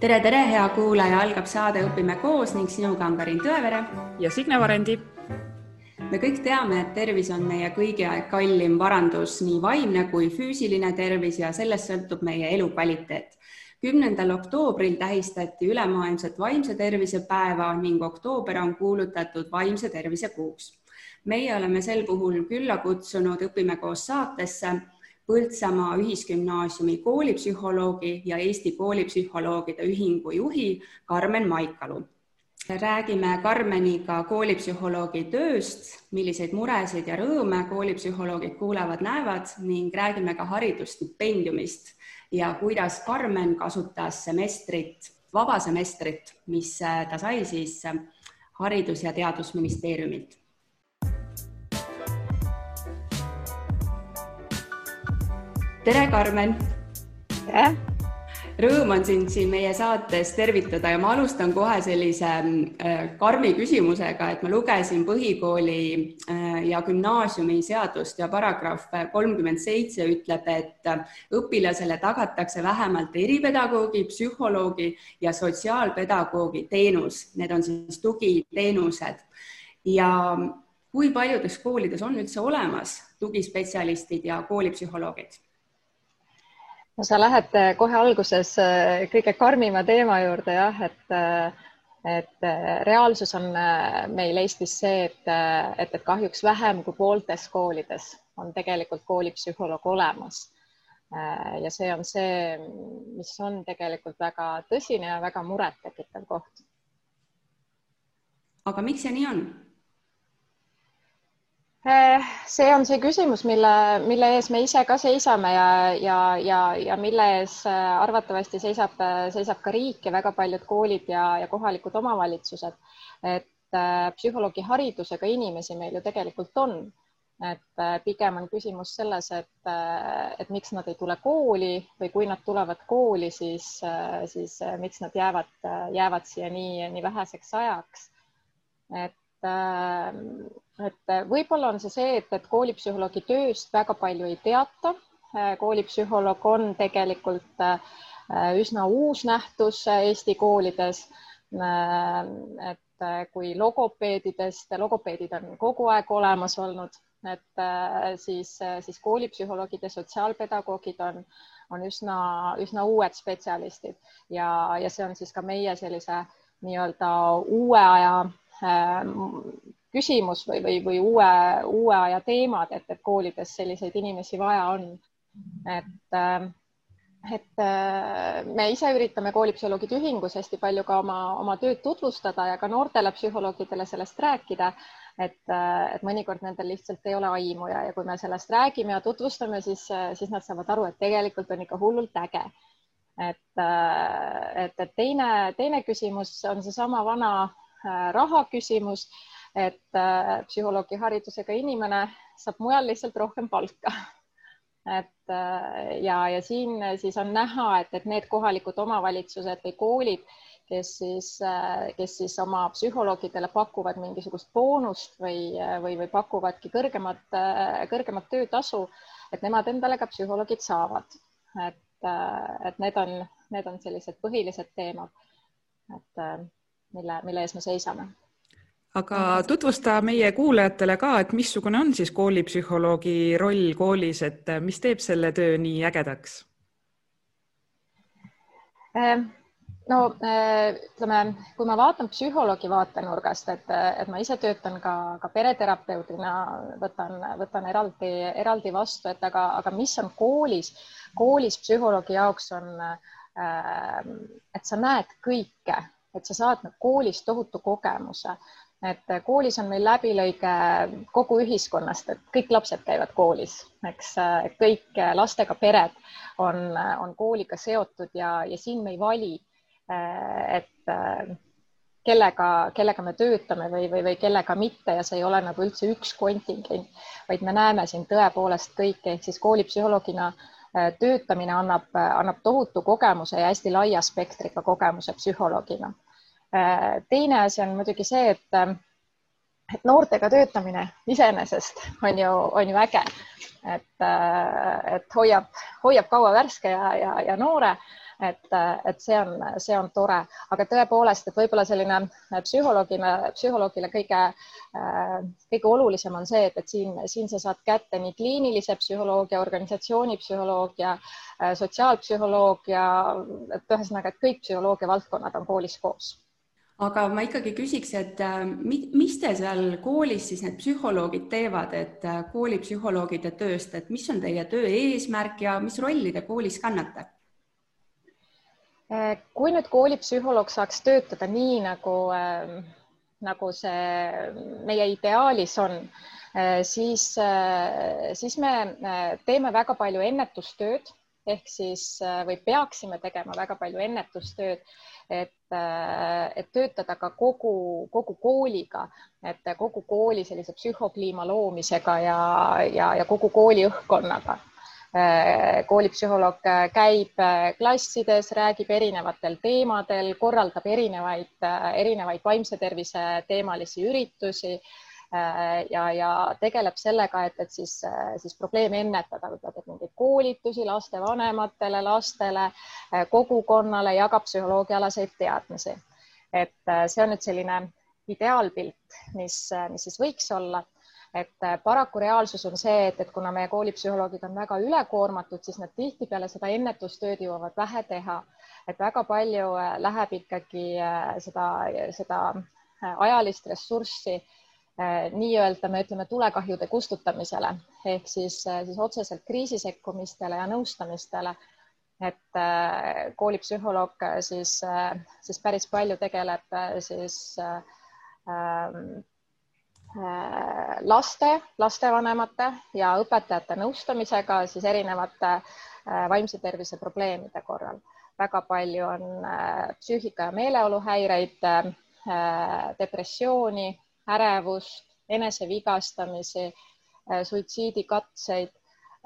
tere, tere, hea kuulaja, algab saade Õpime koos ning sinuga on Karin Tõevere ja Signe Varendi. me kõik teame, et tervis on meie kõigi aeg kallim varandus, nii vaimne kui füüsiline tervis ja sellest sõltub meie elukvaliteet. kümnendal oktoobril tähistati ülemaailmset vaimse tervise päeva ning oktoober on kuulutatud vaimse tervise kuuks. meie oleme sel puhul külla kutsunud Õpime koos saatesse Põltsamaa Ühisgümnaasiumi koolipsühholoogi ja Eesti Koolipsühholoogide Ühingu juhi Karmen Maikalu. räägime Karmeniga koolipsühholoogi tööst, milliseid muresid ja rõõme koolipsühholoogid kuulevad-näevad ning räägime ka haridusstipendiumist ja kuidas Karmen kasutas semestrit, vaba semestrit, mis ta sai siis Haridus- ja Teadusministeeriumilt tere, Karmen. tere. Rõõm on sind siin meie saates tervitada ja ma alustan kohe sellise äh, karmi küsimusega, et ma lugesin põhikooli äh, ja gümnaasiumi seadust ja paragrahv kolmkümmend seitse ütleb, et õpilasele tagatakse vähemalt eripedagoogi, psühholoogi ja sotsiaalpedagoogi teenus, need on siis tugiteenused ja kui paljudes koolides on üldse olemas tugispetsialistid ja koolipsühholoogid? No sa lähed äh, kohe alguses äh, kõige karmima teema juurde jah, et äh, et reaalsus on meil Eestis see, et, et, et kahjuks vähem kui pooltes koolides on tegelikult koolipsühholoog olemas. ja see on see, mis on tegelikult väga tõsine ja väga murettekitav koht. aga miks see nii on? Eh, see on see küsimus, mille, mille ees me ise ka seisame ja, ja, ja, ja mille ees eh, arvatavasti seisab, seisab ka riik ja väga paljud koolid ja, ja kohalikud omavalitsused. et eh, psühholoogiharidusega inimesi meil ju tegelikult on. et pigem on küsimus selles, et, et miks nad ei tule kooli või kui nad tulevad kooli, siis, siis miks nad jäävad, jäävad siia nii, nii väheseks ajaks. et et võib-olla on see see, et, et koolipsühholoogi tööst väga palju ei teata. koolipsühholoog on tegelikult äh, üsna uus nähtus Eesti koolides. Äh, et äh, kui logopeedidest, logopeedid on kogu aeg olemas olnud, et siis, siis koolipsühholoogid ja sotsiaalpedagoogid on, on üsna, üsna uued spetsialistid ja, ja see on siis ka meie sellise nii-öelda uue aja küsimus või, või, või uue, uue aja teemad, et, et koolides selliseid inimesi vaja on. et, äh, et äh, me ise üritame koolipsühholoogide ühingus hästi palju ka oma, oma tööd tutvustada ja ka noortele psühholoogidele sellest rääkida. et, äh, et mõnikord nendel lihtsalt ei ole aimu ja, ja kui me sellest räägime ja tutvustame, siis, siis nad saavad aru, et tegelikult on ikka hullult äge et, et, et teine, teine küsimus on seesama vana raha küsimus et äh, psühholoogi haridusega inimene saab mujal lihtsalt rohkem palka. et äh, ja, ja siin siis on näha, et, et need kohalikud omavalitsused või koolid, kes siis, äh, kes siis oma psühholoogidele pakuvad mingisugust boonust või, või, või pakuvadki kõrgemat, kõrgemat töötasu, et nemad endale ka psühholoogid saavad. et, et need on, need on sellised põhilised teemad, et mille, mille ees me seisame aga tutvusta meie kuulajatele ka, et missugune on siis koolipsühholoogi roll koolis, et äh, mis teeb selle töö nii ägedaks? Ähm, no äh, ütleme, kui ma vaatan psühholoogi vaatenurgast, et, et ma ise töötan ka, ka pereterapeudina, võtan, võtan eraldi, eraldi vastu, et aga, aga mis on koolis, koolis psühholoogi jaoks on, äh, et sa näed kõike, et sa saad koolis tohutu kogemuse. Et koolis on meil läbilõige kogu ühiskonnast, et kõik lapsed käivad koolis, eks kõik lastega pered on, on kooliga seotud ja, ja siin me ei vali, et kellega, kellega me töötame või, või, või kellega mitte ja see ei ole nagu üldse üks kontingent, vaid me näeme siin tõepoolest kõike, ehk siis koolipsühholoogina töötamine annab, annab tohutu kogemuse ja hästi laia spektriga kogemuse psühholoogina Äh, teine asi on muidugi see, et, äh, et noortega töötamine iseenesest on ju, on ju äge, et, äh, et hoiab, hoiab kaua värske ja, ja, ja noore. Et, et see on, see on tore, aga tõepoolest, et võib-olla selline psühholoogina, psühholoogile kõige, kõige olulisem on see, et, et siin, siin sa saad kätte nii kliinilise psühholoogia, organisatsioonipsühholoogia, sotsiaalpsühholoogia, et ühesõnaga, et kõik psühholoogia valdkonnad on koolis koos aga ma ikkagi küsiks, et äh, mis te seal koolis siis need psühholoogid teevad, et äh, koolipsühholoogide tööst, et mis on teie töö eesmärk ja mis rolli te koolis kannate? Äh, kui nüüd koolipsühholoog saaks töötada nii, nagu, ähm, nagu see meie ideaalis on, siis, siis me teeme väga palju ennetustööd ehk siis või peaksime tegema väga palju ennetustööd et, äh, et töötada ka kogu, kogu kooliga, et kogu kooli sellise psühhokliima loomisega ja, ja, ja kogu kooli õhkkonnaga. äh, koolipsühholoog käib klassides, räägib erinevatel teemadel, korraldab erinevaid, erinevaid vaimse tervise teemalisi üritusi Äh, ja, ja tegeleb sellega, et, et siis, äh, siis probleeme ennetada, võib-olla teeb mingeid koolitusi lastevanematele, lastele, äh, kogukonnale, jagab psühholoogiaalaseid teadmisi. et see on nüüd selline ideaalpilt, mis, mis siis võiks olla et paraku reaalsus on see, et, et kuna meie koolipsühholoogid on väga ülekoormatud, siis nad tihtipeale seda ennetustööd jõuavad vähe teha, et väga palju läheb ikkagi seda, seda ajalist ressurssi Äh, nii-öelda me ütleme tulekahjude kustutamisele ehk siis, äh, siis otseselt kriisi sekkumistele ja nõustamistele. et äh, koolipsühholoog siis, siis päris palju tegeleb siis ähm, laste, lastevanemate ja õpetajate nõustamisega siis erinevate vaimse tervise probleemide korral. väga palju on psüühika ja meeleoluhäireid, depressiooni ärevust, enesevigastamisi, äh, suitsiidikatseid,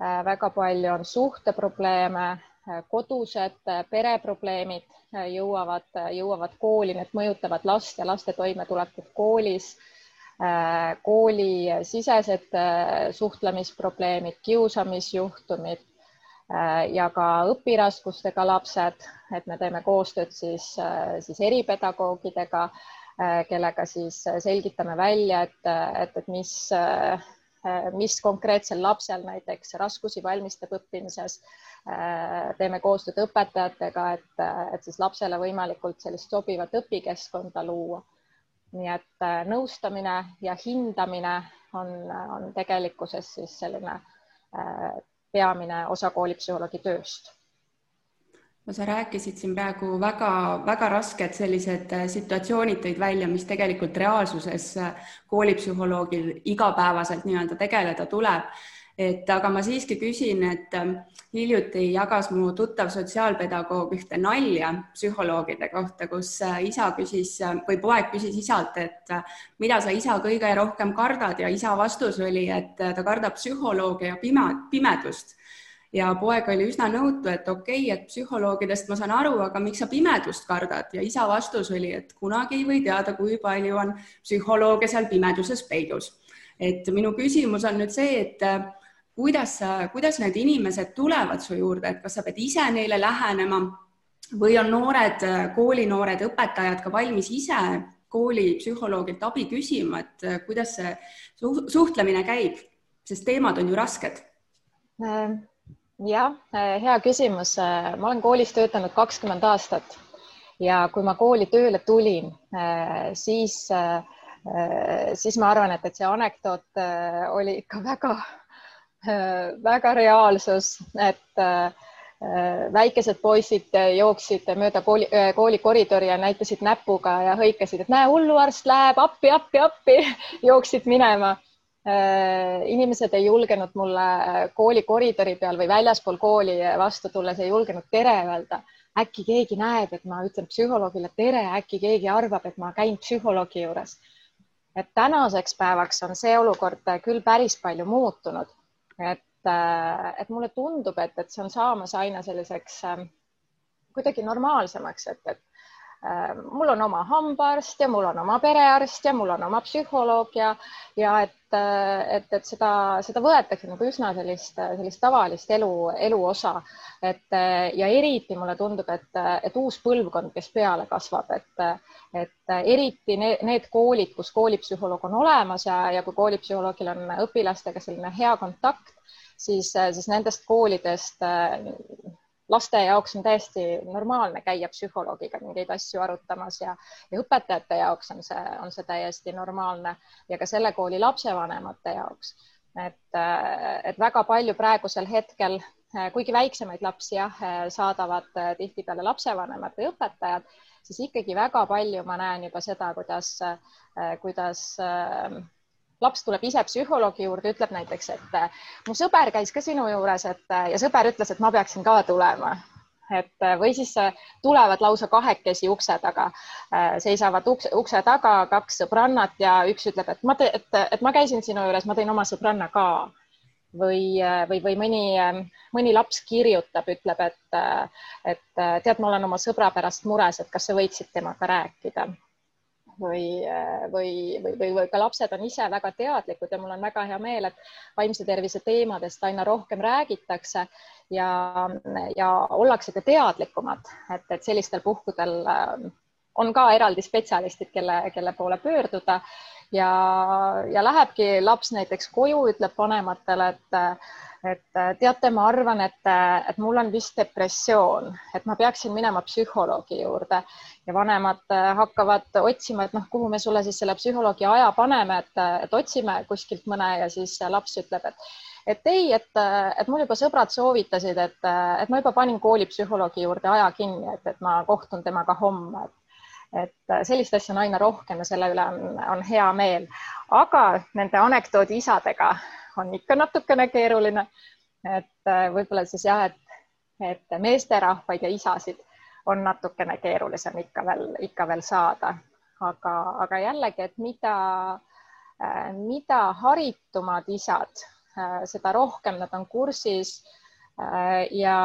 äh, väga palju on suhteprobleeme, äh, kodused pereprobleemid jõuavad, jõuavad kooli, need mõjutavad last ja laste toimetulekut koolis koolisisesed suhtlemisprobleemid, kiusamisjuhtumid ja ka õpiraskustega lapsed, et me teeme koostööd siis, siis eripedagoogidega Äh, kellega siis äh, selgitame välja, et, äh, et, et mis, mis konkreetsel lapsel näiteks raskusi valmistab õppimises. teeme koostööd õpetajatega, et, et siis lapsele võimalikult sellist sobivat õpikeskkonda luua. Nii et nõustamine ja hindamine on, on tegelikkuses siis selline peamine osa koolipsühholoogi tööst no sa rääkisid siin praegu väga-väga rasked sellised äh, situatsioonid tõid välja, mis tegelikult reaalsuses äh, koolipsühholoogil igapäevaselt nii-öelda tegeleda tuleb. Et aga ma siiski küsin, et ähm, hiljuti jagas mu tuttav sotsiaalpedagoog ühte nalja psühholoogide kohta, kus äh, isa küsis või poeg küsis isalt, et mida sa isa kõige rohkem kardad? Ja isa vastus oli, et ta kardab psühholoogia ja pime, pimedust. Ja poeg oli üsna nõutu, et okei okay,, et psühholoogidest ma saan aru, aga miks sa pimedust kardad? Ja isa vastus oli, et kunagi ei või teada, kui palju on psühholoogia seal pimeduses peidus. et minu küsimus on nüüd see, et äh, kuidas sa, kuidas need inimesed tulevad su juurde, et kas sa pead ise neile lähenema või on noored koolinoored õpetajad ka valmis ise koolipsühholoogilt abi küsima, et äh, kuidas see suhtlemine käib, sest teemad on ju rasked jah, äh, hea küsimus. Äh, ma olen koolis töötanud kakskümmend aastat ja kui ma kooli tööle tulin, siis, siis ma arvan, et, et see anekdoot oli ikka väga, väga reaalsus, et väikesed poisid jooksid mööda kooli, kooli koridori ja näitasid näpuga ja hõikasid, et näe, hulluarst läheb appi, appi, appi, jooksid minema Äh, inimesed ei julgenud mulle äh, kooli koridori peal või väljaspool kooli vastu tulles ei julgenud tere öelda. äkki keegi näeb, et ma ütlen psühholoogile tere, äkki keegi arvab, et ma käin psühholoogi juures. et tänaseks päevaks on see olukord küll päris palju muutunud. Et, äh, et mulle tundub, et, et see on saamas aina selliseks kuidagi normaalsemaks, et, et Äh, mul on oma hambaarst ja mul on oma perearst ja mul on oma psühholoog ja, ja et, äh, et, et seda, seda võetakse nagu üsna sellist, sellist tavalist elu, elu osa. et ja eriti mulle tundub, et, et uus põlvkond, kes peale kasvab, et, et eriti need, need koolid, kus koolipsühholoog on olemas ja, ja kui koolipsühholoogil on õpilastega selline hea kontakt, siis, siis nendest koolidest laste jaoks on täiesti normaalne käia psühholoogiga mingeid asju arutamas ja, ja õpetajate jaoks on see, on see täiesti normaalne ja ka selle kooli lapsevanemate jaoks. et, et väga palju praegusel hetkel, kuigi väiksemaid lapsi jah, saadavad tihtipeale lapsevanemad või õpetajad, siis ikkagi väga palju ma näen juba seda, kuidas, kuidas laps tuleb ise psühholoogi juurde, ütleb näiteks, et äh, mu sõber käis ka sinu juures, et äh, ja sõber ütles, et ma peaksin ka tulema. et äh, või siis tulevad lausa kahekesi ukse taga, seisavad ukse, ukse taga kaks sõbrannat ja üks ütleb, et ma, et, et ma käisin sinu juures, ma tõin oma sõbranna ka või, või, või mõni, mõni laps kirjutab, ütleb, et, et tead, ma olen oma sõbra pärast mures, et kas sa võiksid temaga rääkida või, või, või, või, või ka lapsed on ise väga teadlikud ja mul on väga hea meel, et vaimse tervise teemadest aina rohkem räägitakse ja, ja ollakse ka teadlikumad, et, et sellistel puhkudel äh, on ka eraldi spetsialistid, kelle, kelle poole pöörduda. Ja, ja lähebki laps näiteks koju, ütleb vanematele, et et teate, ma arvan, et, et mul on vist depressioon, et ma peaksin minema psühholoogi juurde. Ja vanemad hakkavad otsima, et noh, kuhu me sulle siis selle psühholoogi aja paneme, et, et otsime kuskilt mõne ja siis laps ütleb, et et ei, et, et mul juba sõbrad soovitasid, et, et ma juba panin koolipsühholoogi juurde aja kinni, et, et ma kohtun temaga homme, et et sellist asja on aina rohkem ja selle üle on, on hea meel. aga nende anekdoodi isadega on ikka natukene keeruline. et äh, võib-olla siis jah, et, et meesterahvaid ja isasid on natukene keerulisem ikka veel, ikka veel saada, aga, aga jällegi, et mida, äh, mida haritumad isad, äh, seda rohkem nad on kursis ja,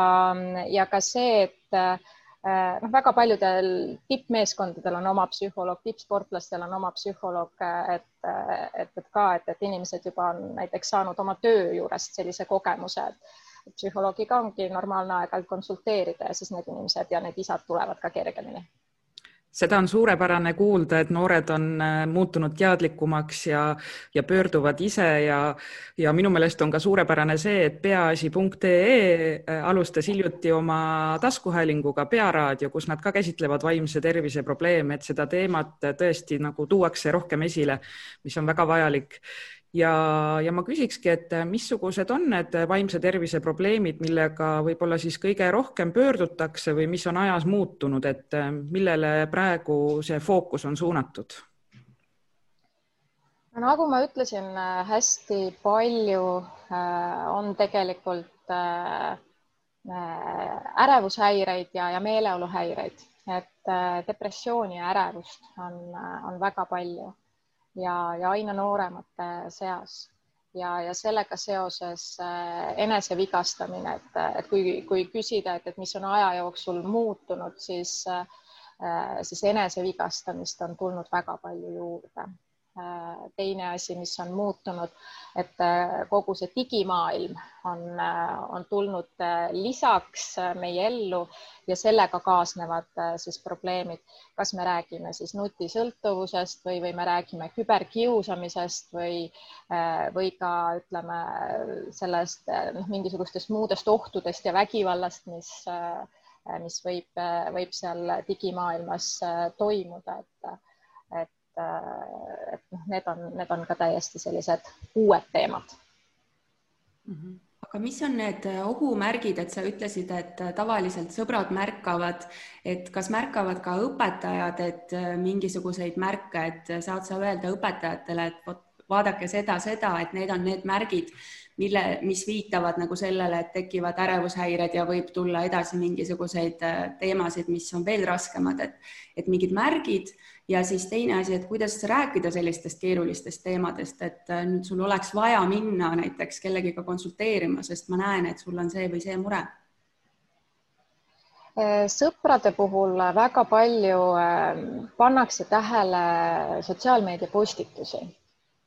ja ka see, et Äh, noh, väga paljudel tippmeeskondadel on oma psühholoog, tippsportlastel on oma psühholoog, äh, et, äh, et, et ka, et, et inimesed juba on näiteks saanud oma töö juurest sellise kogemuse, et psühholoogiga ongi normaalne aeg-ajalt konsulteerida ja siis need inimesed ja need isad tulevad ka kergemini seda on suurepärane kuulda, et noored on äh, muutunud teadlikumaks ja, ja pöörduvad ise ja, ja minu meelest on ka suurepärane see, et peaasi.ee äh, alustas hiljuti oma taskuhäälinguga Pearaadio, kus nad ka käsitlevad vaimse tervise probleeme, et seda teemat tõesti nagu tuuakse rohkem esile, mis on väga vajalik ja, ja ma küsikski, et missugused on need vaimse tervise probleemid, millega võib-olla siis kõige rohkem pöördutakse või mis on ajas muutunud, et millele praegu see fookus on suunatud? nagu ma ütlesin, hästi palju äh, on tegelikult äh, äh, ärevushäireid ja, ja meeleoluhäireid, et depressiooni ja ärevust on, on väga palju ja, ja aina nooremate seas. Ja, ja sellega seoses äh, enesevigastamine, et, et kui, kui küsida, et, et mis on aja jooksul muutunud, siis äh,, siis enesevigastamist on tulnud väga palju juurde. Äh, teine asi, mis on muutunud, et äh, kogu see digimaailm on, äh, on tulnud lisaks meie ellu ja sellega kaasnevad siis probleemid, kas me räägime siis nutisõltuvusest või, või me räägime küberkiusamisest või, või ka ütleme sellest noh, mingisugustest muudest ohtudest ja vägivallast, mis mis võib, võib seal digimaailmas toimuda, et, et Äh, et noh, need on, need on ka täiesti sellised uued teemad mm. -hmm aga mis on need äh, ohumärgid, et sa ütlesid, et äh, tavaliselt sõbrad märkavad, et kas märkavad ka õpetajad, et mingisuguseid märke, et saad sa öelda õpetajatele, et vot vaadake seda, seda, et need on need märgid, mille, mis viitavad nagu sellele, et tekivad ärevushäired ja võib tulla edasi mingisuguseid teemasid, mis on veel raskemad, et, et mingid märgid ja siis teine asi, et kuidas rääkida sellistest keerulistest teemadest, et äh, nüüd sul oleks vaja minna näiteks kellegiga konsulteerima, sest ma näen, et sul on see või see mure. Sõprade puhul väga palju pannakse tähele sotsiaalmeedia postitusi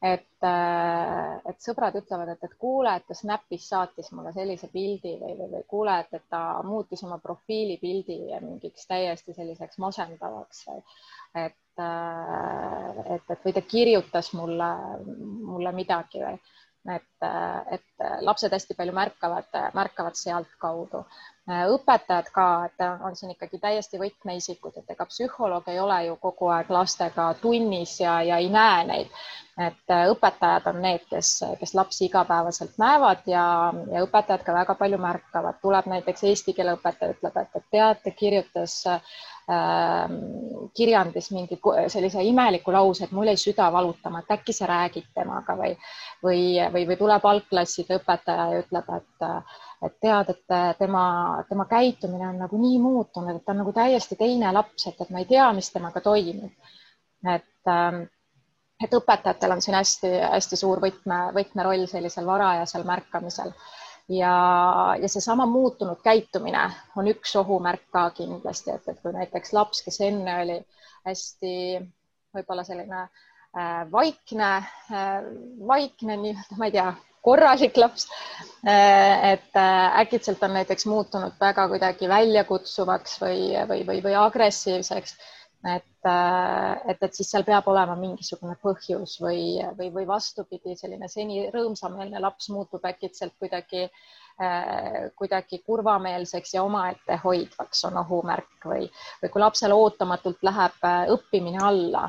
et, äh, et sõbrad ütlevad, et, et kuule, et ta Snapis saatis mulle sellise pildi või, või, või kuule, et, et ta muutis oma profiilipildi mingiks täiesti selliseks masendavaks või et, äh, et, et või ta kirjutas mulle, mulle midagi või et, et lapsed hästi palju märkavad, märkavad sealtkaudu õpetajad ka, et on siin ikkagi täiesti võtmeisikud, et ega psühholoog ei ole ju kogu aeg lastega tunnis ja, ja ei näe neid. et õpetajad on need, kes, kes lapsi igapäevaselt näevad ja, ja õpetajad ka väga palju märkavad, tuleb näiteks eesti keele õpetaja ütleb, et, et teate, kirjutas äh, kirjandis mingi sellise imeliku lause, et mul jäi süda valutama, et äkki sa räägid temaga või, või, või, või tuleb algklasside õpetaja ja ütleb, et et tead, et tema, tema käitumine on nagu nii muutunud, et ta on nagu täiesti teine laps, et, et ma ei tea, mis temaga toimub. et, ähm, et õpetajatel on siin hästi-hästi suur võtme, võtmeroll sellisel varajasel märkamisel ja, ja seesama muutunud käitumine on üks ohumärk ka kindlasti, et, et kui näiteks laps, kes enne oli hästi võib-olla selline äh, vaikne äh,, vaikne nii-öelda, ma ei tea, korralik laps. Äh, et äh, äkitselt on näiteks muutunud väga kuidagi väljakutsuvaks või, või, või, või agressiivseks. et, äh, et, et siis seal peab olema mingisugune põhjus või, või, või vastupidi, selline seni rõõmsameelne laps muutub äkitselt kuidagi kuidagi kurvameelseks ja omaette hoidvaks on ohumärk või, või kui lapsel ootamatult läheb õppimine alla,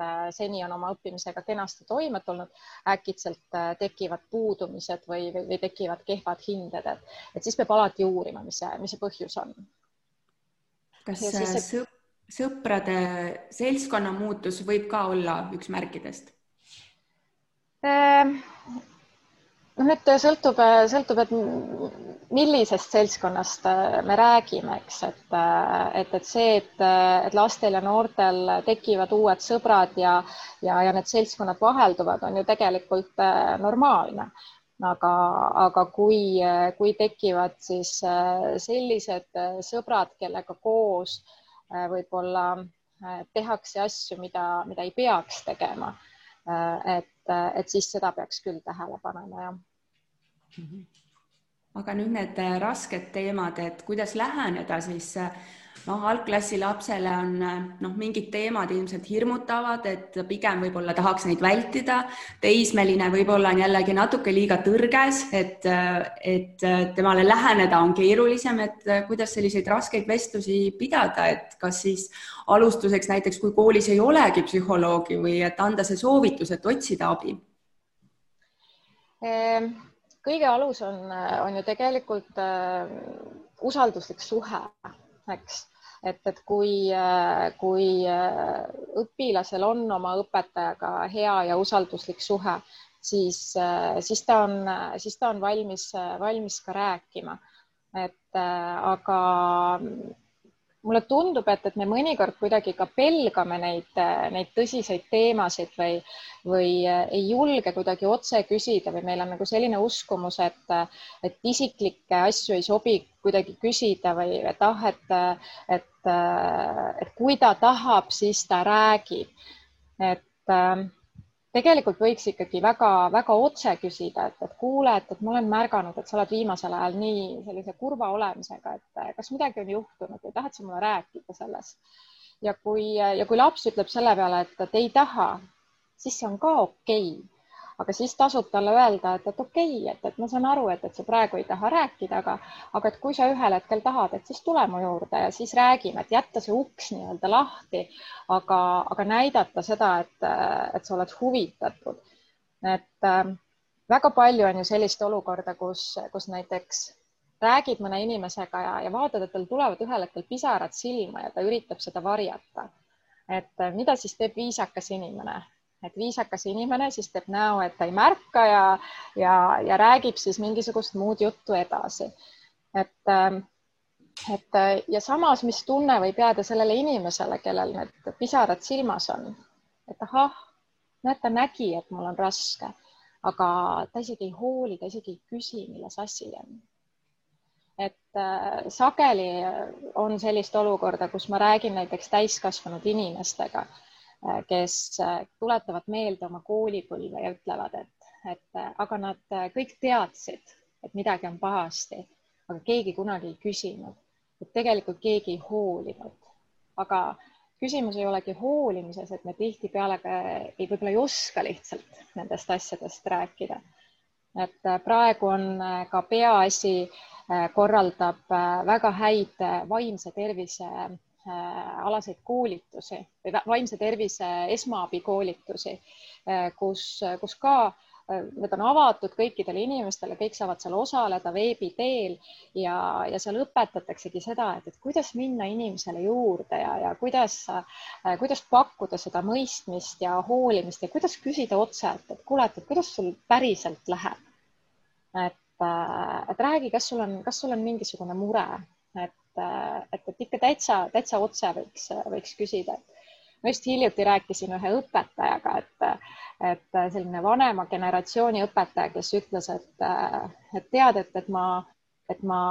Äh, seni on oma õppimisega kenasti toime tulnud, äkitselt äh, tekivad puudumised või, või, tekivad kehvad hinded, et, et siis peab alati uurima, mis see, mis see põhjus on. kas see... sõprade seltskonna muutus võib ka olla üks märkidest? Noh, nüüd sõltub, sõltub, et millisest seltskonnast äh, me räägime, eks, et, äh, et, et see, et, äh, et lastel ja noortel tekivad uued sõbrad ja, ja, ja need seltskonnad vahelduvad, on ju tegelikult normaalne. aga, aga kui, kui tekivad siis sellised sõbrad, kellega koos võib-olla tehakse asju, mida, mida ei peaks tegema, et, et siis seda peaks küll tähele panema, jah mm. -hmm. aga nüüd need äh, rasked teemad, et kuidas läheneda siis äh, noh, algklassi lapsele on noh, mingid teemad ilmselt hirmutavad, et pigem võib-olla tahaks neid vältida. teismeline võib-olla on jällegi natuke liiga tõrges, et, et temale läheneda on keerulisem, et kuidas selliseid raskeid vestlusi pidada, et kas siis alustuseks näiteks, kui koolis ei olegi psühholoogi või et anda see soovitus, et otsida abi ehm kõige alus on, on ju tegelikult äh, usalduslik suhe, eks, et, et kui kui õpilasel on oma õpetajaga hea ja usalduslik suhe, siis siis ta on, siis ta on valmis, valmis ka rääkima. et aga mulle tundub, et, et me mõnikord kuidagi ka pelgame neid, neid tõsiseid teemasid või, või ei julge kuidagi otse küsida või meil on nagu selline uskumus, et, et isiklikke asju ei sobi kuidagi küsida või et ah, et, et, et kui ta tahab, siis ta räägib. et tegelikult võiks ikkagi väga-väga otse küsida, et, et kuule, et, et ma olen märganud, et sa oled viimasel ajal nii sellise kurva olemisega, et kas midagi on juhtunud või tahad sa mulle rääkida sellest? ja kui, ja kui laps ütleb selle peale, et, et ei taha, siis see on ka okei okay aga siis tasub talle öelda, et, et okei okay,, et, et ma saan aru, et, et sa praegu ei taha rääkida, aga, aga et kui sa ühel hetkel tahad, et siis tule mu juurde ja siis räägime, et jätta see uks nii-öelda lahti, aga, aga näidata seda, et, et sa oled huvitatud. et äh, väga palju on ju sellist olukorda, kus, kus näiteks räägid mõne inimesega ja, ja vaatad, et tal tulevad ühel hetkel pisarad silma ja ta üritab seda varjata. et äh, mida siis teeb viisakas inimene? Et viisakas inimene siis teeb näo, et ta ei märka ja, ja, ja räägib siis mingisugust muud juttu edasi. et, ähm, et ja samas, mis tunne võib jääda sellele inimesele, kellel need pisarad silmas on, et ahah, näed, ta nägi, et mul on raske, aga ta isegi ei hooli, ta isegi ei küsi, milles asi on. et äh, sageli on sellist olukorda, kus ma räägin näiteks täiskasvanud inimestega, kes äh, tuletavad meelde oma koolipõlve ja ütlevad, et, et aga nad kõik teadsid, et midagi on pahasti, aga keegi kunagi ei küsinud, et tegelikult keegi ei hoolinud. aga küsimus ei olegi hoolimises, et me tihtipeale ei, võib-olla ei oska lihtsalt nendest asjadest rääkida. et praegu on ka peaasi äh, Äh, korraldab äh, väga häid äh, vaimse tervise alaseid koolitusi või vaimse tervise esmaabikoolitusi, kus, kus ka need on avatud kõikidele inimestele, kõik saavad seal osaleda veebi teel ja, ja seal õpetataksegi seda, et, et kuidas minna inimesele juurde ja, ja kuidas, kuidas pakkuda seda mõistmist ja hoolimist ja kuidas küsida otse, et, et kuule, et kuidas sul päriselt läheb. et Äh, et räägi, kas sul on, kas sul on mingisugune mure, et, äh, et, et ikka täitsa, täitsa otse võiks, võiks küsida. ma just hiljuti rääkisin ühe õpetajaga, et, et selline vanema generatsiooni õpetaja, kes ütles, et, et tead, et, et ma, et ma,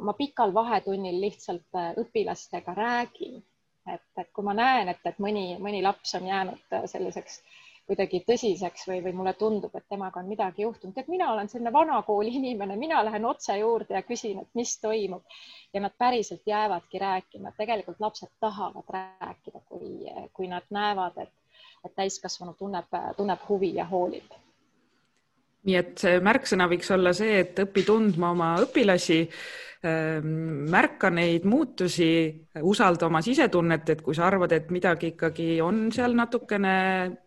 ma pikal vahetunnil lihtsalt õpilastega räägin, et, et kui ma näen, et, et mõni, mõni laps on jäänud selliseks äh, kuidagi tõsiseks või, või mulle tundub, et temaga on midagi juhtunud, et mina olen selline vanakooli inimene, mina lähen otse juurde ja küsin, et mis toimub. Ja nad päriselt jäävadki rääkima, tegelikult lapsed tahavad rääkida, kui, kui nad näevad, et, et täiskasvanu tunneb, tunneb huvi ja hoolib nii et see märksõna võiks olla see, et õpi tundma oma õpilasi Ehm, märka neid muutusi, usalda oma sisetunnet, et kui sa arvad, et midagi ikkagi on seal natukene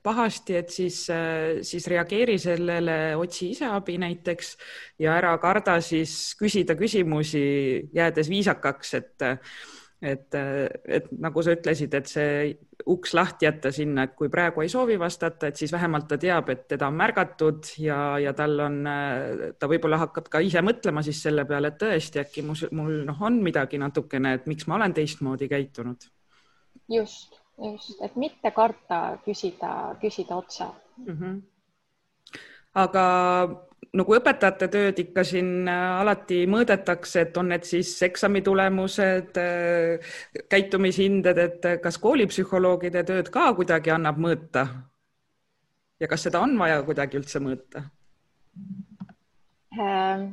pahasti, et siis, äh, siis reageeri sellele, otsi ise abi näiteks ja ära karda siis küsida küsimusi, jäädes viisakaks, et et, et nagu sa ütlesid, et see uks lahti jätta sinna, et kui praegu ei soovi vastata, et siis vähemalt ta teab, et teda on märgatud ja, ja tal on, ta võib-olla hakkab ka ise mõtlema siis selle peale, et tõesti äkki mul, mul noh, on midagi natukene, et miks ma olen teistmoodi käitunud. just, just, et mitte karta küsida, küsida otse mm. -hmm. aga nagu õpetajate tööd ikka siin äh, alati mõõdetakse, et on need siis eksamitulemused, äh, käitumishinded, et äh, kas koolipsühholoogide tööd ka kuidagi annab mõõta? ja kas seda on vaja kuidagi üldse mõõta? Ähm,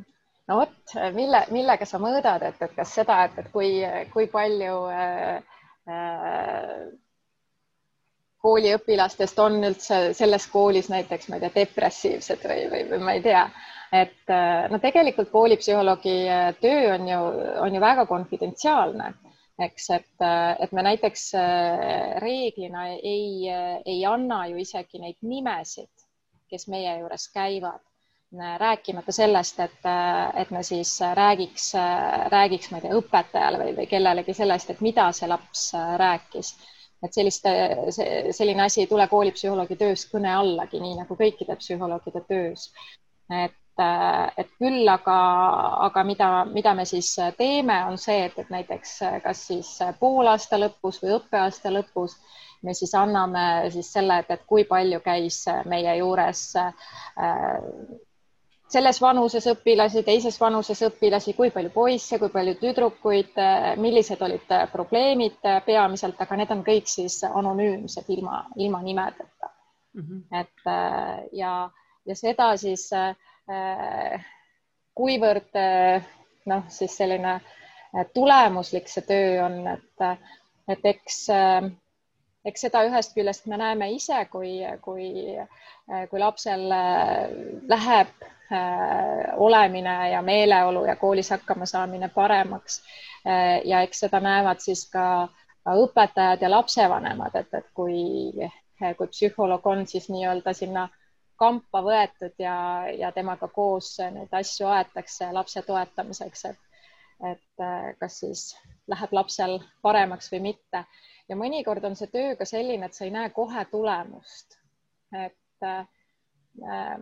no vot, mille, millega sa mõõdad, et, et kas seda, et, et kui, kui palju äh, äh, kooliõpilastest on üldse selles koolis näiteks, ma ei tea, depressiivsed või, või, või ma ei tea, et äh, no tegelikult koolipsühholoogi äh, töö on ju, on ju väga konfidentsiaalne, eks, et, äh, et me näiteks reeglina ei, ei anna ju isegi neid nimesid, kes meie juures käivad. Rääkimata sellest, et, et me siis räägiks, räägiks, ma ei tea, õpetajale või, või kellelegi sellest, et mida see laps rääkis et sellist, selline asi ei tule koolipsühholoogi töös kõne allagi, nii nagu kõikide psühholoogide töös. et, et küll aga, aga mida, mida me siis teeme, on see, et, et näiteks kas siis poolaasta lõpus või õppeaasta lõpus me siis anname siis selle, et, et kui palju käis meie juures äh, selles vanuses õpilasi, teises vanuses õpilasi, kui palju poisse, kui palju tüdrukuid, millised olid probleemid peamiselt, aga need on kõik siis anonüümsed ilma, ilma nimedeta mm. -hmm. et ja, ja seda siis kuivõrd noh, siis selline tulemuslik see töö on, et, et eks eks seda ühest küljest me näeme ise, kui, kui, kui lapsel läheb Äh, olemine ja meeleolu ja koolis hakkama saamine paremaks. Äh, ja eks seda näevad siis ka, ka õpetajad ja lapsevanemad, et, et kui, kui psühholoog on siis nii-öelda sinna kampa võetud ja, ja temaga koos neid asju aetakse lapse toetamiseks, et, et äh, kas siis läheb lapsel paremaks või mitte. ja mõnikord on see töö ka selline, et sa ei näe kohe tulemust. et Äh,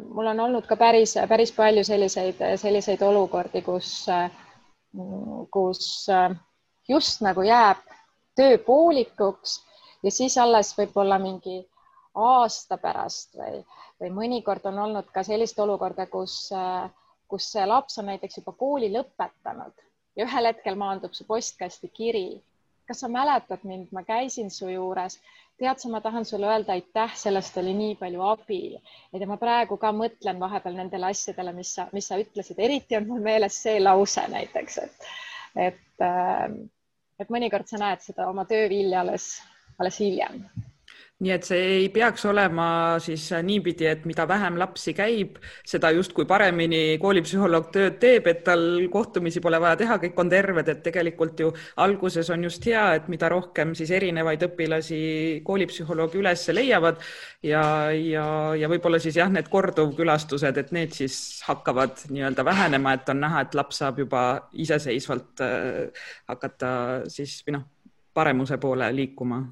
mul on olnud ka päris, päris palju selliseid, selliseid olukordi, kus, kus äh, just nagu jääb töö poolikuks ja siis alles võib-olla mingi aasta pärast või, või mõnikord on olnud ka sellist olukorda, kus, äh, kus see laps on näiteks juba kooli lõpetanud ja ühel hetkel maandub su postkasti kiri. kas sa mäletad mind, ma käisin su juures, tead sa, ma tahan sulle öelda aitäh, sellest oli nii palju abi. ja ma praegu ka mõtlen vahepeal nendele asjadele, mis sa, mis sa ütlesid, eriti on mul meeles see lause näiteks, et, et, äh, et mõnikord sa näed seda oma töövilja alles, alles hiljem nii et see ei peaks olema siis niipidi, et mida vähem lapsi käib, seda justkui paremini koolipsühholoog tööd teeb, et tal kohtumisi pole vaja teha, kõik on terved, et tegelikult ju alguses on just hea, et mida rohkem siis erinevaid õpilasi koolipsühholoogi üles leiavad ja, ja, ja võib-olla siis jah, need korduvkülastused, et need siis hakkavad nii-öelda vähenema, et on näha, et laps saab juba iseseisvalt äh, hakata siis või noh, paremuse poole liikuma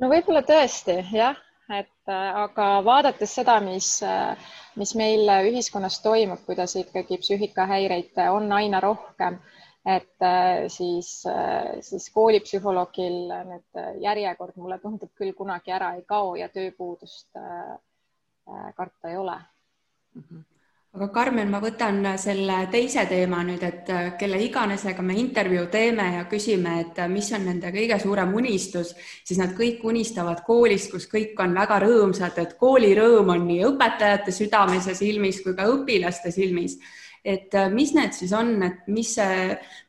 no võib-olla tõesti jah, et äh, aga vaadates seda, mis, äh, mis meil ühiskonnas toimub, kuidas ikkagi psüühikahäireid on aina rohkem, et äh, siis, siis koolipsühholoogil nüüd järjekord mulle tundub küll kunagi ära ei kao ja tööpuudust karta ei ole mm. -hmm aga Karmen, ma võtan selle teise teema nüüd, et äh, kelle iganesega me intervjuu teeme ja küsime, et äh, mis on nende kõige suurem unistus, siis nad kõik unistavad koolist, kus kõik on väga rõõmsad, et koolirõõm on nii õpetajate südames ja silmis kui ka õpilaste silmis. et äh, mis need siis on, et mis,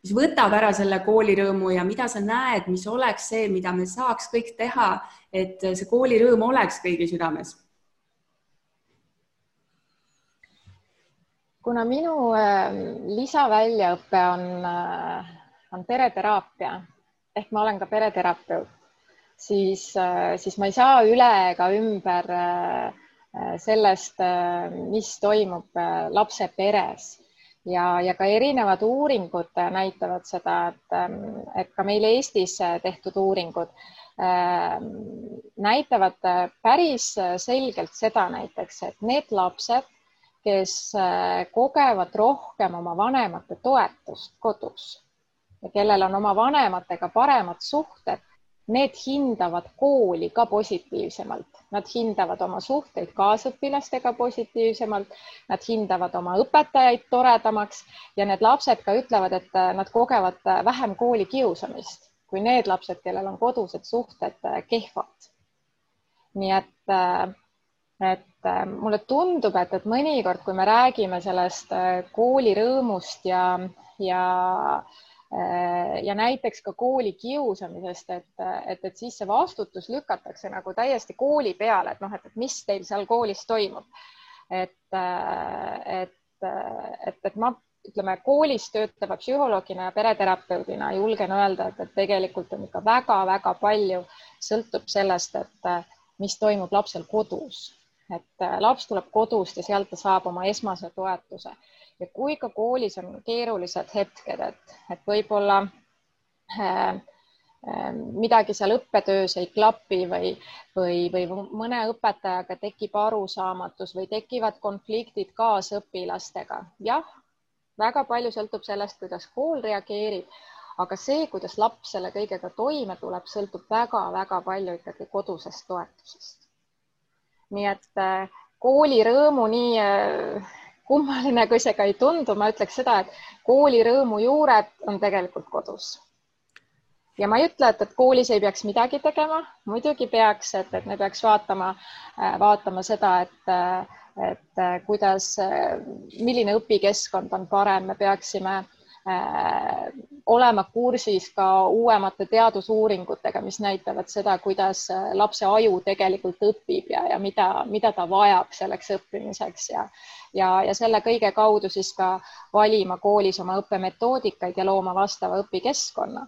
mis võtab ära selle koolirõõmu ja mida sa näed, mis oleks see, mida me saaks kõik teha, et see koolirõõm oleks kõigi südames kuna minu ähm, lisaväljaõpe on, äh, on pereteraapia ehk ma olen ka pereterapeut, siis, äh, siis ma ei saa üle ega ümber äh, sellest, mis toimub lapse peres. Ja, ja ka erinevad uuringud näitavad seda, et, ähm, et ka meil Eestis tehtud uuringud ähm, näitavad päris selgelt seda näiteks, et need lapsed kes äh, kogevad rohkem oma vanemate toetust kodus ja kellel on oma vanematega paremad suhted, need hindavad kooli ka positiivsemalt, nad hindavad oma suhteid kaasõpilastega positiivsemalt, nad hindavad oma õpetajaid toredamaks ja need lapsed ka ütlevad, et äh, nad kogevad äh, vähem koolikiusamist kui need lapsed, kellel on kodused suhted kehvad. nii et et äh, mulle tundub, et, et mõnikord, kui me räägime sellest äh, kooli rõõmust ja, ja äh, ja näiteks ka kooli kiusamisest, et, et, et siis see vastutus lükatakse nagu täiesti kooli peale, et noh, et mis teil seal koolis toimub. et, et, et, et ma ütleme, koolis töötava psühholoogina ja pereterapeudina julgen öelda, et, et tegelikult on ikka väga-väga palju sõltub sellest, et mis toimub lapsel kodus et äh, laps tuleb kodust ja sealt ta saab oma esmase toetuse ja kui ka koolis on keerulised hetked, et, et võib-olla äh, äh, midagi seal õppetöös ei klapi või, või, või mõne õpetajaga tekib arusaamatus või tekivad konfliktid kaasõpilastega. jah, väga palju sõltub sellest, kuidas kool reageerib, aga see, kuidas laps selle kõigega toime tuleb, sõltub väga-väga palju ikkagi kodusest toetusest nii et äh, koolirõõmu nii äh, kummaline, kui see ka ei tundu, ma ütleks seda, et koolirõõmu juured on tegelikult kodus. ja ma ei ütle, et, et koolis ei peaks midagi tegema, muidugi peaks, et, et me peaks vaatama, äh, vaatama seda, et, et kuidas, milline õpikeskkond on parem, me peaksime Äh, olema kursis ka uuemate teadusuuringutega, mis näitavad seda, kuidas äh, lapse aju tegelikult õpib ja, ja mida, mida ta vajab selleks õppimiseks ja ja, ja selle kõige kaudu siis ka valima koolis oma õppemetoodikaid ja looma vastava õpikeskkonna.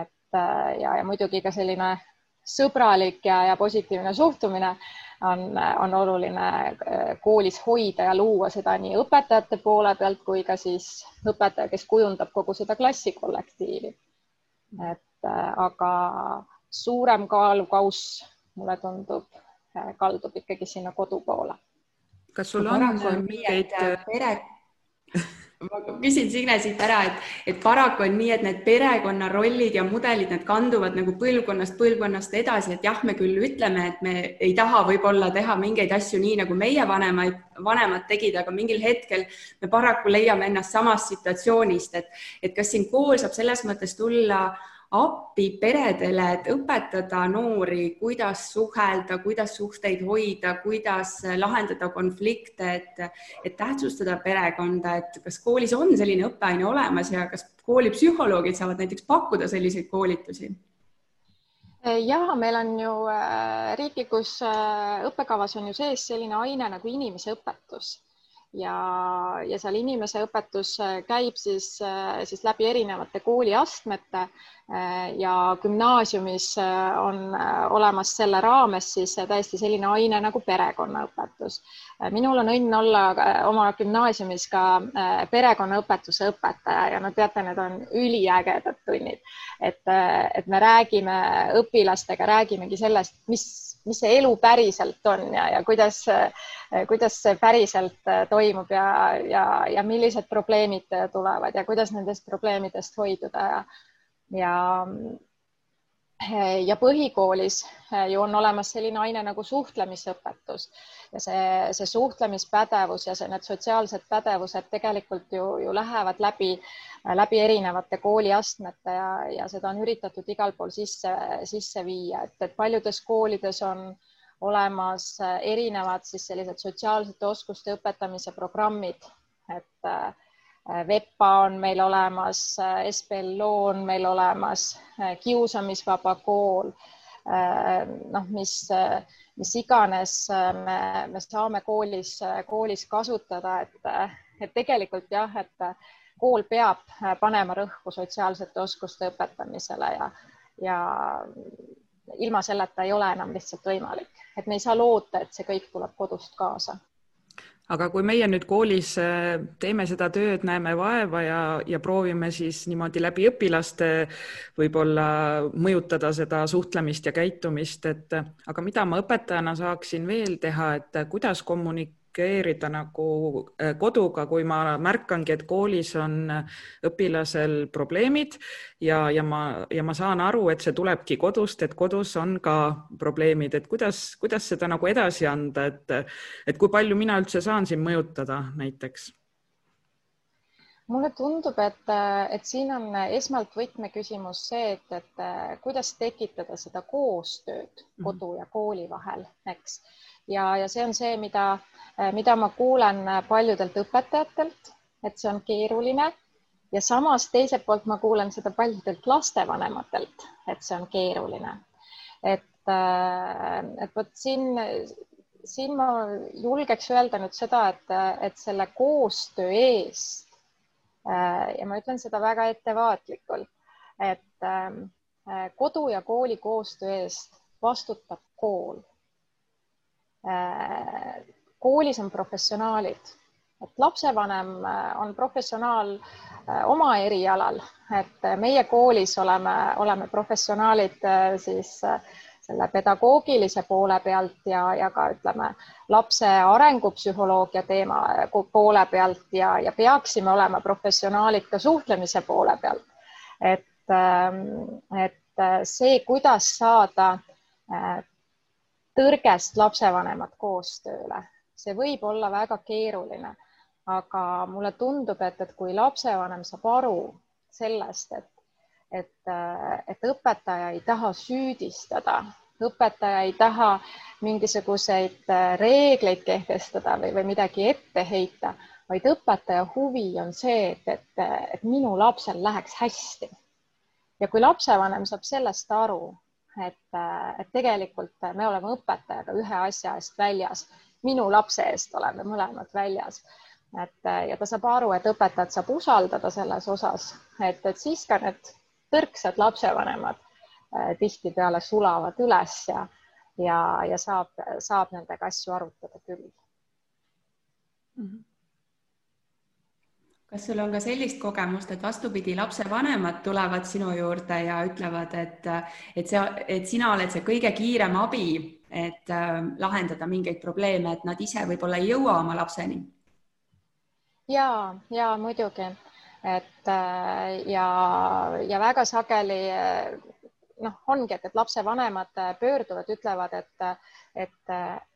et äh, ja, ja muidugi ka selline sõbralik ja, ja positiivne suhtumine on, on oluline äh, koolis hoida ja luua seda nii õpetajate poole pealt kui ka siis õpetaja, kes kujundab kogu seda klassikollektiivi. et äh, aga suurem kaalukauss, mulle tundub, äh, kaldub ikkagi sinna kodu poole. kas sul on mingeid pere ma küsin Signe siit ära, et, et paraku on nii, et need perekonnarollid ja mudelid, need kanduvad nagu põlvkonnast põlvkonnast edasi, et jah, me küll ütleme, et me ei taha võib-olla teha mingeid asju nii, nagu meie vanemaid, vanemad tegid, aga mingil hetkel me paraku leiame ennast samast situatsioonist, et, et kas siin kool saab selles mõttes tulla appi peredele, et õpetada noori, kuidas suhelda, kuidas suhteid hoida, kuidas lahendada konflikte, et, et tähtsustada perekonda, et kas koolis on selline õppeaine olemas ja kas koolipsühholoogid saavad näiteks pakkuda selliseid koolitusi? ja meil on ju äh, riiklikus äh, õppekavas on ju sees selline aine nagu inimeseõpetus ja, ja seal inimese õpetus äh, käib siis, siis läbi erinevate kooliastmete ja gümnaasiumis on olemas selle raames siis täiesti selline aine nagu perekonnaõpetus. minul on õnn olla oma gümnaasiumis ka perekonnaõpetuse õpetaja ja no teate, need on üliägedad tunnid, et, et me räägime õpilastega, räägimegi sellest, mis mis see elu päriselt on ja, ja kuidas, kuidas see päriselt toimub ja, ja, ja millised probleemid tulevad ja kuidas nendest probleemidest hoiduda ja, ja ja põhikoolis ju on olemas selline aine nagu suhtlemisõpetus. Ja see, see suhtlemispädevus ja see, need sotsiaalsed pädevused tegelikult ju, ju lähevad läbi, läbi erinevate kooliastmete ja, ja seda on üritatud igal pool sisse, sisse viia, et, et paljudes koolides on olemas erinevad siis sellised sotsiaalsete oskuste õpetamise programmid, et äh, VEPA on meil olemas, SBLO on meil olemas, kiusamisvaba kool, noh, mis mis iganes äh, me, me saame koolis, koolis kasutada, et, et tegelikult jah, et kool peab panema rõhku sotsiaalsete oskuste õpetamisele ja, ja ilma selleta ei ole enam lihtsalt võimalik, et me ei saa loota, et see kõik tuleb kodust kaasa aga kui meie nüüd koolis äh, teeme seda tööd, näeme vaeva ja, ja proovime siis niimoodi läbi õpilaste võib-olla mõjutada seda suhtlemist ja käitumist, et aga mida ma õpetajana saaksin veel teha, et kuidas kommunik-, kommunikeerida nagu äh, koduga, kui ma märkangi, et koolis on äh, õpilasel probleemid ja, ja ma, ja ma saan aru, et see tulebki kodust, et kodus on ka probleemid, et kuidas, kuidas seda nagu edasi anda, et, et kui palju mina üldse saan siin mõjutada näiteks? Mulle tundub, et, et siin on esmalt võtmeküsimus see, et, et kuidas tekitada seda koostööd mhm. kodu ja kooli vahel, eks ja, ja see on see, mida, äh, mida ma kuulen äh, paljudelt õpetajatelt, et see on keeruline ja samas teiselt poolt ma kuulen seda paljudelt lastevanematelt, et see on keeruline. et, äh, et vot siin, siin ma julgeks öelda nüüd seda, et, et selle koostöö eest ja ma ütlen seda väga ettevaatlikult, et kodu ja kooli koostöö eest vastutab kool koolis on professionaalid, et lapsevanem äh, on professionaal äh, oma erialal, et meie koolis oleme, oleme professionaalid siis selle pedagoogilise poole pealt ja, ja ka ütleme lapse arengupsühholoogia teema poole pealt ja, ja peaksime olema professionaalid ka suhtlemise poole pealt. et, ähm, et see, kuidas saada tõrgest lapsevanemat koostööle. see võib olla väga keeruline, aga mulle tundub, et, et kui lapsevanem saab aru sellest, et, et, et õpetaja ei taha süüdistada, õpetaja ei taha mingisuguseid reegleid kehtestada või, või midagi ette heita, vaid õpetaja huvi on see, et, et, et minu lapsel läheks hästi. ja kui lapsevanem saab sellest aru, et, et tegelikult me oleme õpetajaga ühe asja eest väljas, minu lapse eest oleme mõlemad väljas. et ja ta saab aru, et õpetajat saab usaldada selles osas, et, et siis ka need tõrksad lapsevanemad eh, tihtipeale sulavad üles ja, ja, ja saab, saab nendega asju arutada küll mm. -hmm kas sul on ka sellist kogemust, et vastupidi, lapsevanemad tulevad sinu juurde ja ütlevad, et, et see, et sina oled see kõige kiirem abi, et äh, lahendada mingeid probleeme, et nad ise võib-olla ei jõua oma lapseni? ja, ja muidugi, et ja, ja väga sageli noh, ongi, et, et lapsevanemad pöörduvad, ütlevad, et, et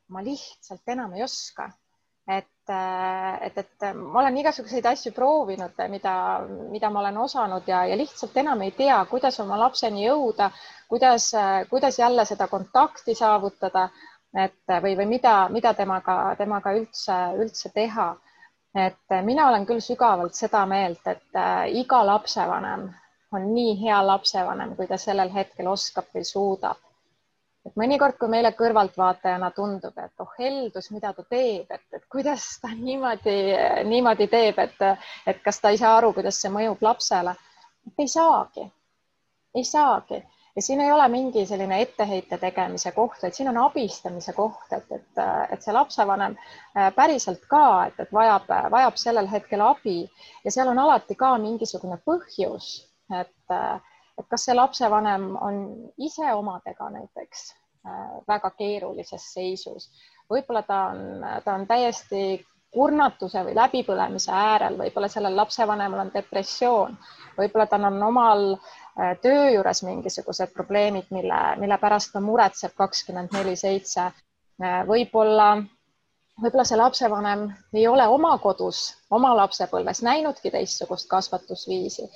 ma lihtsalt enam ei oska et, et, et ma olen igasuguseid asju proovinud, mida, mida ma olen osanud ja, ja lihtsalt enam ei tea, kuidas oma lapseni jõuda, kuidas, kuidas jälle seda kontakti saavutada, et või, või mida, mida temaga, temaga üldse, üldse teha. et mina olen küll sügavalt seda meelt, et iga lapsevanem on nii hea lapsevanem, kui ta sellel hetkel oskab või suudab et mõnikord, kui meile kõrvaltvaatajana tundub, et oh heldus, mida ta teeb, et, et kuidas ta niimoodi, niimoodi teeb, et, et kas ta ei saa aru, kuidas see mõjub lapsele. ei saagi, ei saagi ja siin ei ole mingi selline etteheite tegemise koht, vaid siin on abistamise koht, et, et, et see lapsevanem äh, päriselt ka, et, et vajab, vajab sellel hetkel abi ja seal on alati ka mingisugune põhjus, et et kas see lapsevanem on ise omadega näiteks äh, väga keerulises seisus, võib-olla ta on, ta on täiesti kurnatuse või läbipõlemise äärel, võib-olla sellel lapsevanemal on depressioon, võib-olla tal on omal äh, töö juures mingisugused probleemid, mille, mille pärast ta muretseb kakskümmend neli seitse. Äh, võib-olla võib-olla see lapsevanem ei ole oma kodus, oma lapsepõlves näinudki teistsugust kasvatusviisi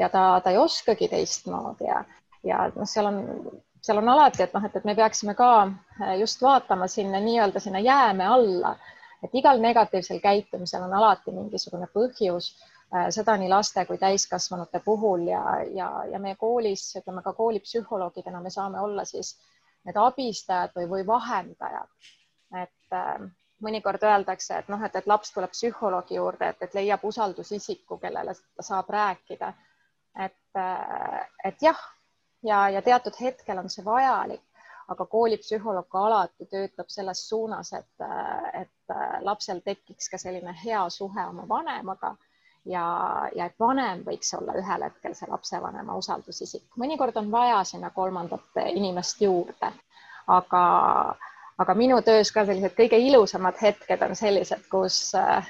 ja ta, ta ei oskagi teistmoodi ja, ja noh, seal on, seal on alati, et noh, et, et me peaksime ka äh, just vaatama sinna nii-öelda sinna jääme alla, et igal negatiivsel käitumisel on alati mingisugune põhjus äh, seda nii laste kui täiskasvanute puhul ja, ja, ja meie koolis, ütleme ka koolipsühholoogidena me saame olla siis need abistajad või, või vahendajad. et äh, mõnikord öeldakse, et noh, et, et laps tuleb psühholoogi juurde, et, et leiab usaldusisiku, kellele ta saab rääkida. et, et jah, ja, ja teatud hetkel on see vajalik, aga koolipsühholoog alati töötab selles suunas, et, et lapsel tekiks ka selline hea suhe oma vanemaga ja, ja et vanem võiks olla ühel hetkel see lapsevanema usaldusisik. mõnikord on vaja sinna kolmandat inimest juurde, aga aga minu töös ka sellised kõige ilusamad hetked on sellised, kus, äh,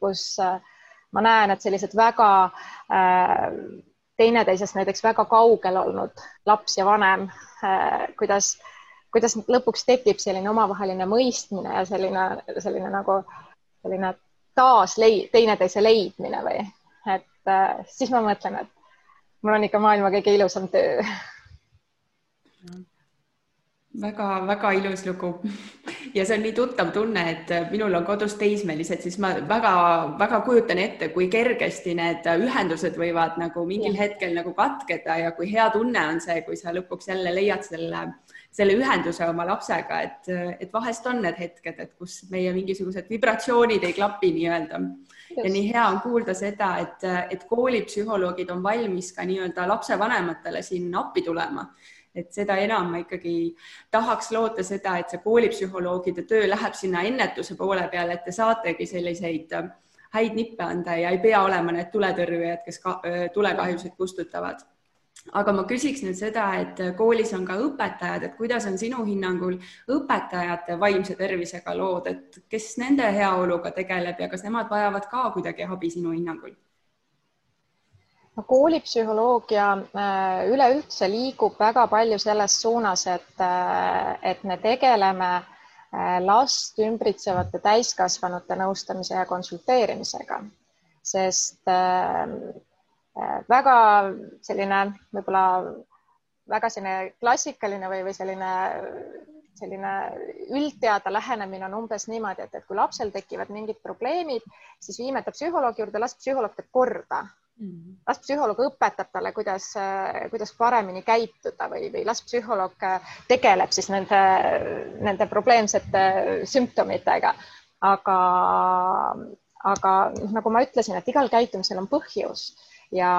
kus äh, ma näen, et sellised väga äh, teineteisest näiteks väga kaugel olnud laps ja vanem, kuidas, kuidas lõpuks tekib selline omavaheline mõistmine ja selline, selline nagu selline taas lei-, teineteise leidmine või et siis ma mõtlen, et mul on ikka maailma kõige ilusam töö väga-väga ilus lugu ja see on nii tuttav tunne, et minul on kodus teismelised, siis ma väga-väga kujutan ette, kui kergesti need ühendused võivad nagu mingil ja. hetkel nagu katkeda ja kui hea tunne on see, kui sa lõpuks jälle leiad selle, selle ühenduse oma lapsega, et, et vahest on need hetked, et kus meie mingisugused vibratsioonid ei klapi nii-öelda. ja nii hea on kuulda seda, et, et koolipsühholoogid on valmis ka nii-öelda lapsevanematele siin appi tulema et seda enam ma ikkagi tahaks loota seda, et see koolipsühholoogide töö läheb sinna ennetuse poole peale, et te saategi selliseid äh, häid nippe anda ja ei pea olema need tuletõrjujad, kes ka, äh, tulekahjusid kustutavad. aga ma küsiks nüüd seda, et koolis on ka õpetajad, et kuidas on sinu hinnangul õpetajate vaimse tervisega lood, et kes nende heaoluga tegeleb ja kas nemad vajavad ka kuidagi abi sinu hinnangul? Koolipsühholoogia äh, üleüldse liigub väga palju selles suunas, et, äh, et me tegeleme äh, last ümbritsevate täiskasvanute nõustamise ja konsulteerimisega, sest väga selline võib-olla väga selline klassikaline või, või selline selline üldteada lähenemine on umbes niimoodi, et, et kui lapsel tekivad mingid probleemid, siis viime ta psühholoogi juurde, las psühholoog teeb korda. Las psühholoog õpetab talle, kuidas, kuidas paremini käituda või, või las psühholoog tegeleb siis nende, nende probleemsete sümptomitega. aga, aga noh, nagu ma ütlesin, et igal käitumisel on põhjus ja,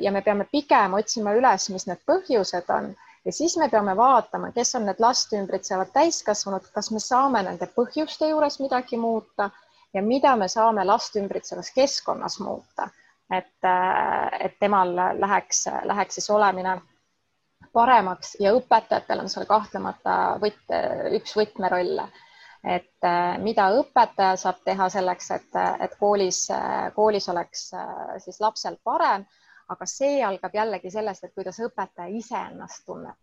ja me peame pigem otsima üles, mis need põhjused on. Ja siis me peame vaatama, kes on need last ümbritsevad täiskasvanud, kas me saame nende põhjuste juures midagi muuta ja mida me saame last ümbritsevas keskkonnas muuta et, äh, et temal läheks, läheks siis olemine paremaks ja õpetajatel on seal kahtlemata võt-, üks võtmerolle. et mida õpetaja saab teha selleks, et, et koolis, koolis oleks siis lapsel parem, aga see algab jällegi sellest, et kuidas õpetaja ise ennast tunneb.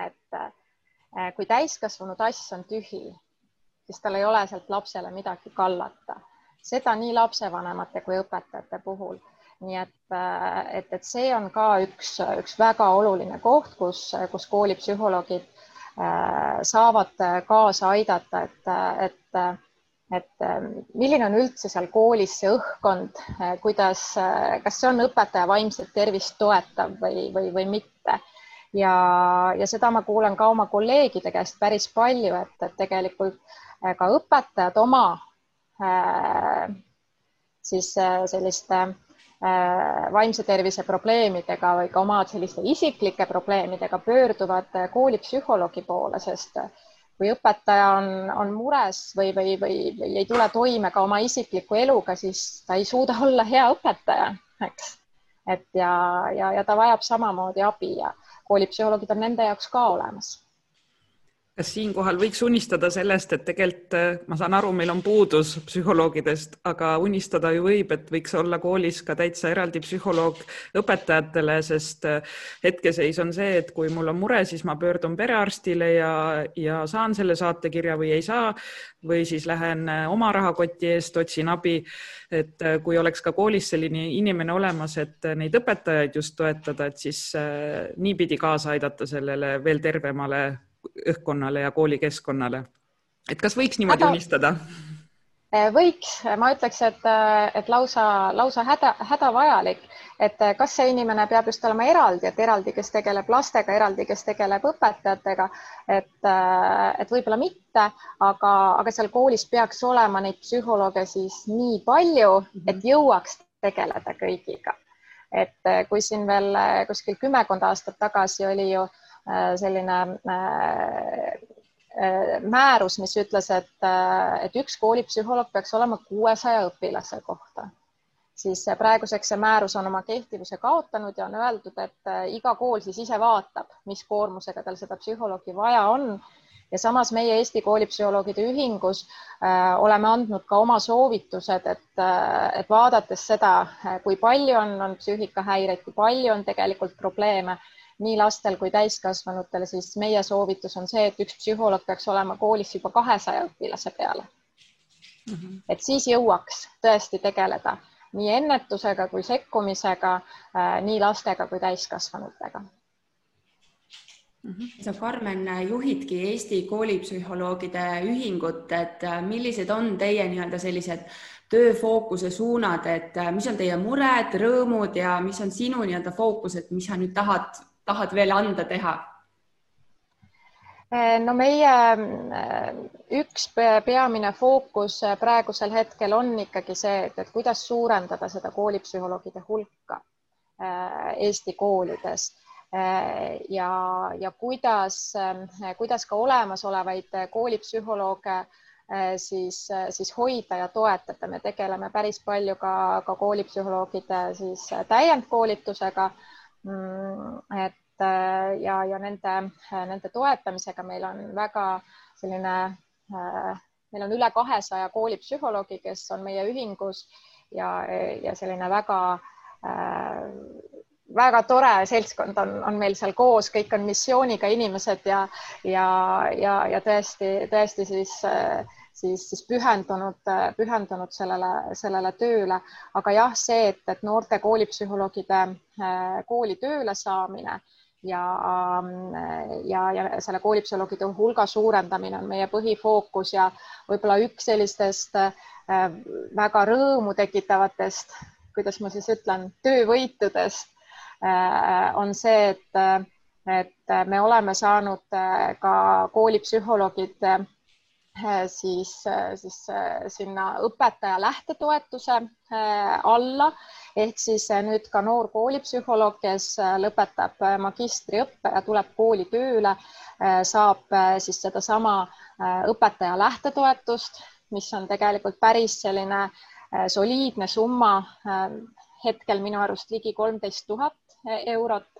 et kui täiskasvanu tass on tühi, siis tal ei ole sealt lapsele midagi kallata, seda nii lapsevanemate kui õpetajate puhul nii et, äh, et, et see on ka üks, üks väga oluline koht, kus, kus koolipsühholoogid äh, saavad kaasa aidata, et, et, et milline on üldse seal koolis see õhkkond, kuidas, kas see on õpetaja vaimset tervist toetav või, või, või mitte. ja, ja seda ma kuulen ka oma kolleegide käest päris palju, et, et tegelikult ka õpetajad oma äh, siis selliste Äh, vaimse tervise probleemidega või ka oma selliste isiklike probleemidega pöörduvad koolipsühholoogi poole, sest kui õpetaja on, on mures või, või, või, või ei tule toime ka oma isikliku eluga, siis ta ei suuda olla hea õpetaja, eks. et ja, ja, ja ta vajab samamoodi abi ja koolipsühholoogid on nende jaoks ka olemas kas siinkohal võiks unistada sellest, et tegelikult äh, ma saan aru, meil on puudus psühholoogidest, aga unistada ju võib, et võiks olla koolis ka täitsa eraldi psühholoog õpetajatele, sest äh, hetkeseis on see, et kui mul on mure, siis ma pöördun perearstile ja, ja saan selle saatekirja või ei saa või siis lähen äh, oma rahakoti eest, otsin abi. et kui oleks ka koolis selline inimene olemas, et neid õpetajaid just toetada, et siis niipidi kaasa aidata sellele veel tervemale õhkkonnale ja koolikeskkonnale. et kas võiks niimoodi Häda... unistada? Eh, võiks, ma ütleks, et, eh, et lausa, lausa häda, hädavajalik, et eh, kas see inimene peab just olema eraldi, et eraldi, kes tegeleb lastega, eraldi, kes tegeleb õpetajatega, et, et võib-olla mitte, aga, aga seal koolis peaks olema neid psühholooge siis nii palju, et mhm. jõuaks tegeleda kõigiga. et kui siin veel kuskil kümmekond aastat tagasi oli ju Äh, selline äh, äh, määrus, mis ütles, et, et üks koolipsühholoog peaks olema kuuesaja õpilase kohta, siis praeguseks see määrus on oma kehtivuse kaotanud ja on öeldud, et iga kool siis ise vaatab, mis koormusega tal seda psühholoogi vaja on. Ja samas meie Eesti Koolipsühholoogide Ühingus äh, oleme andnud ka oma soovitused, et, et vaadates seda, kui palju on, on psüühikahäireid, kui palju on tegelikult probleeme nii lastel kui täiskasvanutel, siis meie soovitus on see, et üks psühholoog peaks olema koolis juba kahesaja õpilase peale mm. -hmm. et siis jõuaks tõesti tegeleda nii ennetusega kui sekkumisega äh, nii lastega kui täiskasvanutega. -hmm. sa, Karmen, juhidki Eesti koolipsühholoogide ühingut, et äh, millised on teie nii-öelda sellised tööfookuse suunad, et äh, mis on teie mured, rõõmud ja mis on sinu nii-öelda fookus, et mis sa nüüd tahad tahad veel anda teha? Eh, no meie eh, üks peamine fookus eh, praegusel hetkel on ikkagi see, et, et kuidas suurendada seda koolipsühholoogide hulka Eesti koolides ja, ja kuidas, kuidas ka olemasolevaid koolipsühholooge siis, siis hoida ja toetada. me tegeleme päris palju ka, ka koolipsühholoogide siis täiendkoolitusega et äh, ja, ja nende, äh, nende toetamisega meil on väga selline, äh, meil on üle kahesaja koolipsühholoogi, kes on meie ühingus ja, ja selline väga väga tore seltskond on, on meil seal koos, kõik on missiooniga inimesed ja, ja, ja, ja tõesti, tõesti siis äh, siis, siis pühendunud, pühendunud sellele, sellele tööle. aga jah, see, et, et noorte koolipsühholoogide äh, kooli tööle saamine ja, ja, ja selle koolipsühholoogide hulga suurendamine on meie põhifookus ja võib-olla üks sellistest äh, väga rõõmu tekitavatest, kuidas ma siis ütlen, töövõitudest äh, on see, et, et me oleme saanud ka koolipsühholoogid siis, äh, siis äh, sinna õpetaja lähtetoetuse alla. Ehk siis nüüd ka noor koolipsühholoog, kes lõpetab magistriõppe ja tuleb kooli tööle, saab siis sedasama õpetaja lähtetoetust, mis on tegelikult päris selline soliidne summa, hetkel minu arust ligi kolmteist tuhat eurot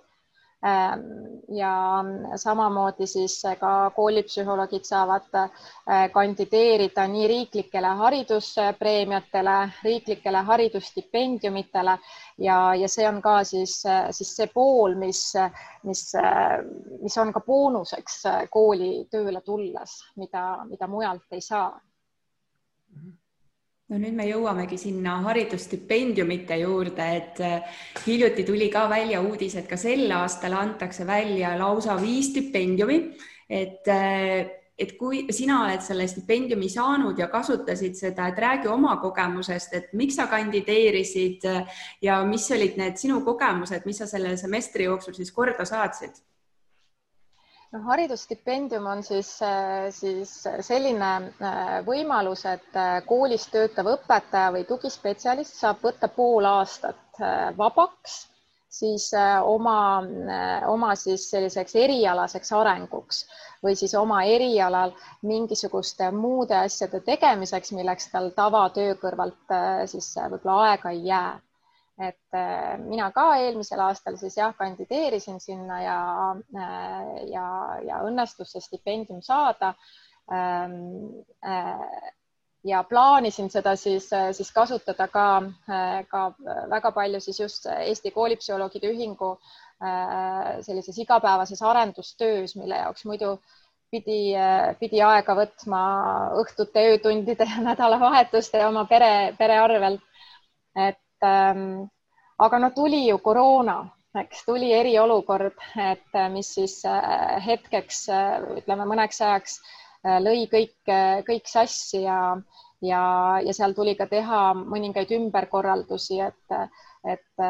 ja samamoodi siis ka koolipsühholoogid saavad äh, kandideerida nii riiklikele hariduspreemiatele, riiklikele haridusstipendiumitele ja, ja see on ka siis, siis see pool, mis, mis, mis on ka boonuseks kooli tööle tulles, mida, mida mujalt ei saa mm. -hmm no nüüd me jõuamegi sinna haridusstipendiumite juurde, et äh, hiljuti tuli ka välja uudis, et ka sel aastal antakse välja lausa viis stipendiumi, et äh, et kui sina oled selle stipendiumi saanud ja kasutasid seda, et räägi oma kogemusest, et miks sa kandideerisid äh, ja mis olid need sinu kogemused, mis sa selle semestri jooksul siis korda saatsid? Noh, haridusstipendium on siis, äh, siis selline äh, võimalus, et äh, koolis töötav õpetaja või tugispetsialist saab võtta pool aastat vabaks siis oma, oma siis selliseks erialaseks arenguks või siis oma erialal mingisuguste muude asjade tegemiseks, milleks tal tavatöö kõrvalt siis võib-olla aega ei jää et äh, mina ka eelmisel aastal siis jah, kandideerisin sinna ja, äh, ja, ja õnnestus see stipendium saada. Ähm, äh, ja plaanisin seda siis, siis kasutada ka, ka väga palju siis just Eesti Koolipsühholoogide Ühingu sellises igapäevases arendustöös, mille jaoks muidu pidi, pidi aega võtma õhtute, öötundide ja nädalavahetuste ja oma pere, pere arvelt. et ähm, aga no tuli ju koroona, eks tuli eriolukord, et äh, mis siis äh, hetkeks, äh, ütleme mõneks ajaks lõi kõik, kõik sassi ja, ja, ja seal tuli ka teha mõningaid ümberkorraldusi, et, et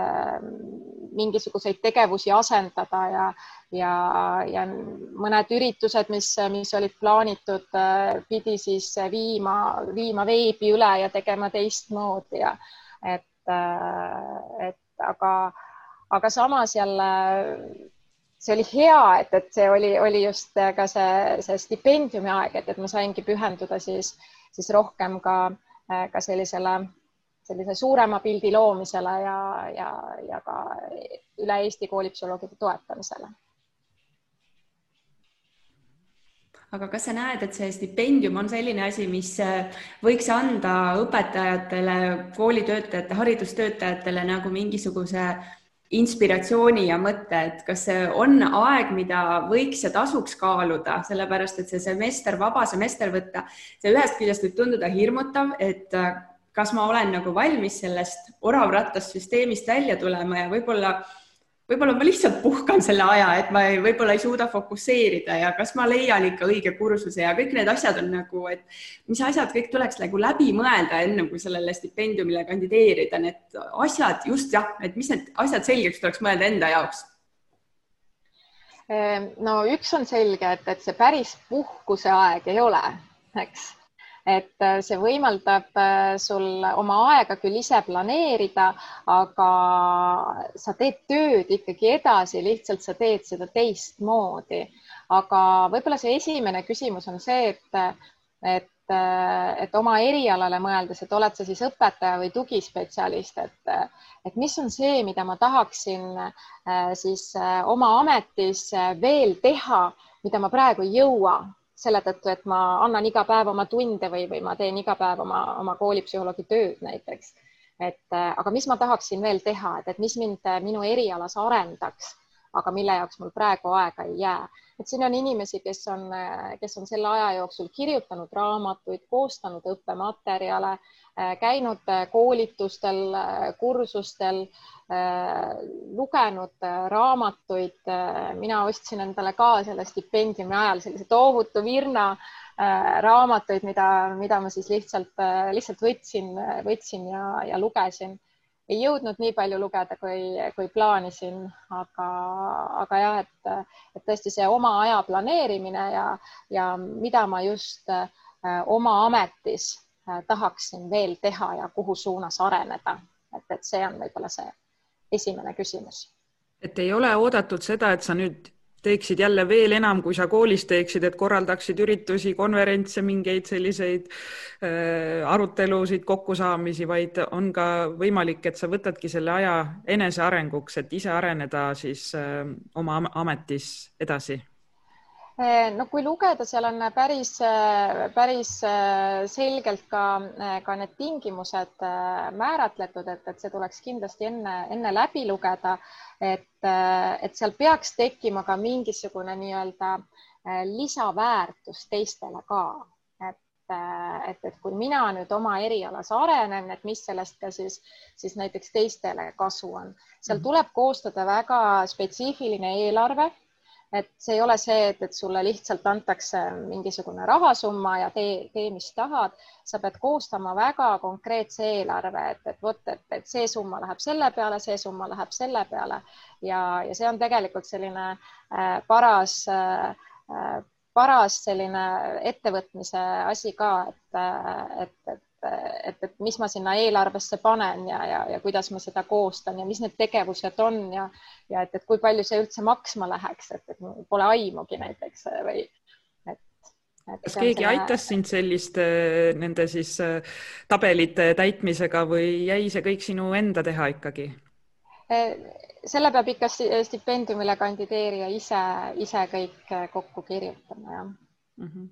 mingisuguseid tegevusi asendada ja, ja, ja mõned üritused, mis, mis olid plaanitud, pidi siis viima, viima veebi üle ja tegema teistmoodi ja et et, aga, aga samas jälle see oli hea, et, et see oli, oli just ka see, see stipendiumi aeg, et, et ma saingi pühenduda siis, siis rohkem ka, ka sellisele, sellise suurema pildi loomisele ja, ja, ja ka üle Eesti koolipsühholoogide toetamisele aga kas sa näed, et see stipendium on selline asi, mis äh, võiks anda õpetajatele, koolitöötajate, haridustöötajatele nagu mingisuguse inspiratsiooni ja mõtte, et kas see on aeg, mida võiks ja tasuks kaaluda, sellepärast et see semester, vaba semester võtta, see ühest küljest võib tunduda hirmutav, et äh, kas ma olen nagu valmis sellest oravrattast süsteemist välja tulema ja võib-olla võib-olla ma lihtsalt puhkan selle aja, et ma ei, võib-olla ei suuda fokusseerida ja kas ma leian ikka õige kursuse ja kõik need asjad on nagu, et mis asjad kõik tuleks nagu läbi mõelda, enne kui sellele stipendiumile kandideerida, need asjad just jah, et mis need asjad selgeks tuleks mõelda enda jaoks? Ehm, no üks on selge, et, et see päris puhkuse aeg ei ole, eks et äh, see võimaldab äh, sul oma aega küll ise planeerida, aga sa teed tööd ikkagi edasi, lihtsalt sa teed seda teistmoodi. aga võib-olla see esimene küsimus on see, et, et, äh, et oma erialale mõeldes, et oled sa siis õpetaja või tugispetsialist, et, et mis on see, mida ma tahaksin siis oma ametis veel teha, mida ma praegu ei jõua selle tõttu, et ma annan iga päev oma tunde või, või ma teen iga päev oma, oma koolipsühholoogi tööd näiteks. et aga mis ma tahaksin veel teha, et, et mis mind minu erialas arendaks, aga mille jaoks mul praegu aega ei jää. et siin on inimesi, kes on, kes on selle aja jooksul kirjutanud raamatuid, koostanud õppematerjale, käinud koolitustel, kursustel Äh, lugenud äh, raamatuid. Äh, mina ostsin endale ka selle stipendiumi ajal sellise tohutu virna raamatuid, mida, mida ma siis lihtsalt, lihtsalt võtsin, võtsin ja, ja lugesin. ei jõudnud nii palju lugeda, kui, kui plaanisin, aga, aga jah, et, et tõesti see oma aja planeerimine ja, ja mida ma just oma ametis tahaksin veel teha ja kuhu suunas areneda, et, et see on võib-olla see esimene küsimus. et ei ole oodatud seda, et sa nüüd teeksid jälle veel enam, kui sa koolis teeksid, et korraldaksid üritusi, konverentse, mingeid selliseid äh, arutelusid, kokkusaamisi, vaid on ka võimalik, et sa võtadki selle aja enesearenguks, et ise areneda siis äh, oma ametis edasi no kui lugeda, seal on päris, päris eh, selgelt ka, eh, ka need tingimused määratletud, et, et see tuleks kindlasti enne, enne läbi lugeda. et, et seal peaks tekkima ka mingisugune nii-öelda lisaväärtus teistele ka. et, et, et kui mina nüüd oma erialas arenen, et mis sellest ka siis, siis näiteks teistele kasu on. seal mhm. tuleb koostada väga spetsiifiline eelarve et see ei ole see, et, et sulle lihtsalt antakse mingisugune rahasumma ja tee, tee, mis tahad. sa pead koostama väga konkreetse eelarve, et, et vot, et, et see summa läheb selle peale, see summa läheb selle peale ja, ja see on tegelikult selline äh, paras äh, paras selline ettevõtmise asi ka, et, et, et et, et mis ma sinna eelarvesse panen ja, ja, ja kuidas ma seda koostan ja mis need tegevused on ja, ja et, et kui palju see üldse maksma läheks, et, et pole aimugi näiteks või et, et. kas keegi selle... aitas sind selliste nende siis äh, tabelite täitmisega või jäi see kõik sinu enda teha ikkagi? Äh, selle peab ikka stipendiumile kandideerija ise, ise kõik kokku kirjutama, jah mm. -hmm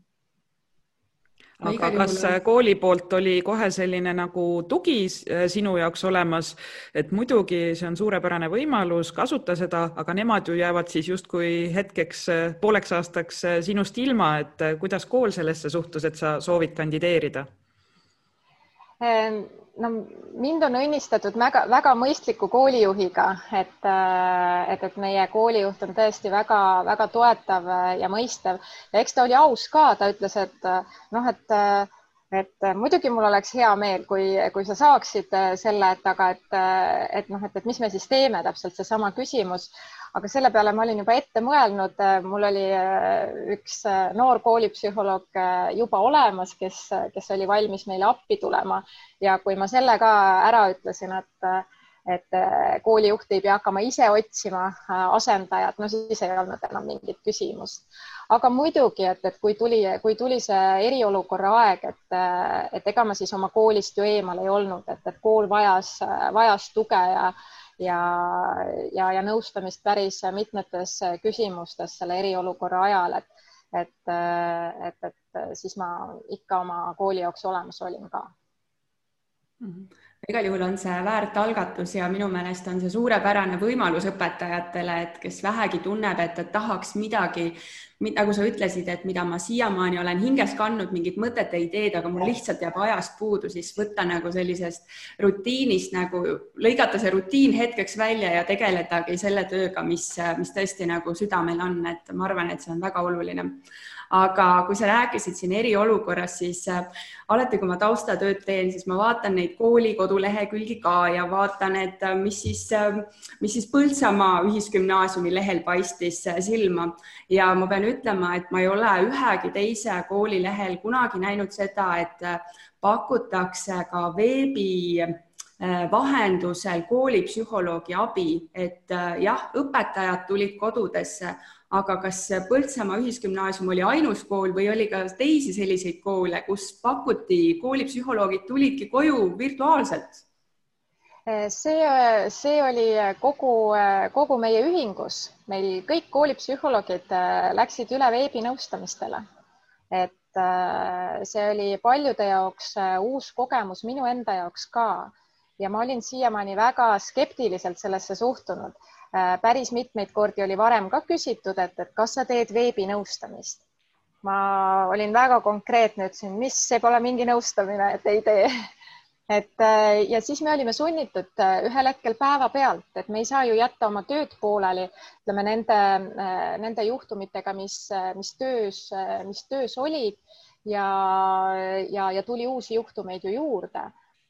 aga kas juhul... kooli poolt oli kohe selline nagu tugi äh, sinu jaoks olemas, et muidugi see on suurepärane võimalus, kasuta seda, aga nemad ju jäävad siis justkui hetkeks, äh, pooleks aastaks äh, sinust ilma, et kuidas kool sellesse suhtus, et sa soovid kandideerida? No mind on õnnistatud väga-väga mõistliku koolijuhiga, et, äh, et, et meie koolijuht on tõesti väga-väga toetav ja mõistev. Ja eks ta oli aus ka, ta ütles, et noh, et et muidugi mul oleks hea meel, kui, kui sa saaksid selle, et aga et, et noh, et, et mis me siis teeme, täpselt seesama küsimus aga selle peale ma olin juba ette mõelnud. mul oli äh, üks äh, noor koolipsühholoog äh, juba olemas, kes, kes oli valmis meile appi tulema ja kui ma selle ka ära ütlesin, et et koolijuht ei pea hakkama ise otsima asendajat, no siis ei olnud enam mingit küsimust. aga muidugi, et, et kui tuli, kui tuli see eriolukorra aeg, et, et ega ma siis oma koolist ju eemal ei olnud, et, et kool vajas, vajas tuge ja ja, ja, ja nõustamist päris mitmetes küsimustes selle eriolukorra ajal, et, et, et, et siis ma ikka oma kooli jaoks olemas olin ka mm. -hmm igal juhul on see väärt algatus ja minu meelest on see suurepärane võimalus õpetajatele, et kes vähegi tunneb, et, tahaks midagi nagu sa ütlesid, et mida ma siiamaani olen hinges kandnud, mingid mõtted ideed, aga mul lihtsalt jääb ajast puudu, siis võtta nagu sellisest rutiinist nagu, lõigata see rutiin hetkeks välja ja tegeledagi selle tööga, mis, mis tõesti nagu südamel on, et ma arvan, et see on väga oluline aga kui sa rääkisid siin eriolukorrast, siis äh, alati, kui ma taustatööd teen, siis ma vaatan neid kooli kodulehekülgi ka ja vaatan, et äh, mis siis, äh, mis siis Põltsamaa Ühisgümnaasiumi lehel paistis silma. Ja ma pean ütlema, et ma ei ole ühegi teise kooli lehel kunagi näinud seda, et pakutakse ka veebi vahendusel koolipsühholoogi abi, et jah, õpetajad tulid kodudesse, aga kas Põltsamaa Ühisgümnaasium oli ainus kool või oli ka teisi selliseid koole, kus pakuti, koolipsühholoogid tulidki koju virtuaalselt? see, see oli kogu, kogu meie ühingus, meil kõik koolipsühholoogid äh, läksid üle veebinõustamistele. et äh, see oli paljude jaoks äh, uus kogemus, minu enda jaoks ka ja ma olin siiamaani väga skeptiliselt sellesse suhtunud päris mitmeid kordi oli varem ka küsitud, et, et kas sa teed veebinõustamist. ma olin väga konkreetne, ütlesin, mis, see pole mingi nõustamine, et ei tee. et äh, ja siis me olime sunnitud äh, ühel hetkel päevapealt, et me ei saa ju jätta oma tööd pooleli, ütleme nende, nende juhtumitega, mis, mis töös, mis töös olid ja, ja, ja tuli uusi juhtumeid ju juurde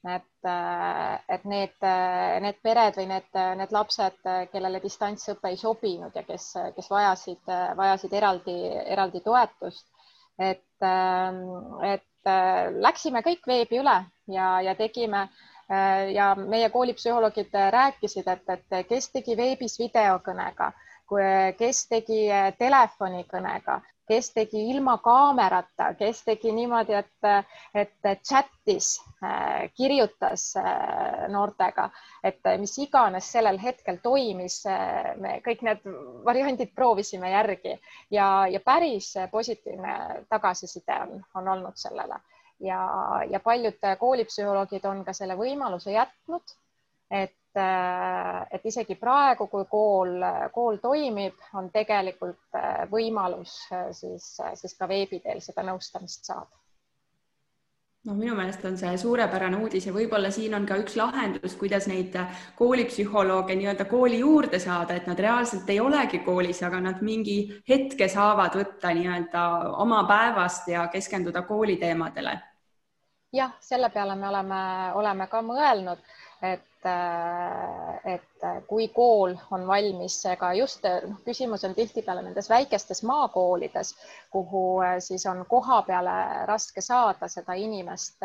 et, äh, et need, äh, need pered või need, need lapsed, kellele distantsõpe ei sobinud ja kes, kes vajasid, vajasid eraldi, eraldi toetust. et, ähm, et äh, läksime kõik veebi üle ja, ja tegime ja meie koolipsühholoogid rääkisid, et, et kes tegi veebis videokõnega, kes tegi telefonikõnega, kes tegi ilma kaamerata, kes tegi niimoodi, et, et chat'is, äh, kirjutas äh, noortega, et mis iganes sellel hetkel toimis, äh, me kõik need variandid proovisime järgi. Ja, ja päris positiivne tagasiside on, on olnud sellele. Ja, ja paljud koolipsühholoogid on ka selle võimaluse jätnud, et Äh, et isegi praegu, kui kool, kool toimib, on tegelikult äh, võimalus äh, siis, siis ka veebi teel seda nõustamist saada no minu meelest on see suurepärane uudis ja võib-olla siin on ka üks lahendus, kuidas neid koolipsühholooge nii-öelda kooli juurde saada, et nad reaalselt ei olegi koolis, aga nad mingi hetke saavad võtta nii-öelda oma päevast ja keskenduda kooliteemadele. jah, selle peale me oleme, oleme ka mõelnud, et et kui kool on valmis ka just, noh, küsimus on tihtipeale nendes väikestes maakoolides, kuhu siis on koha peale raske saada seda inimest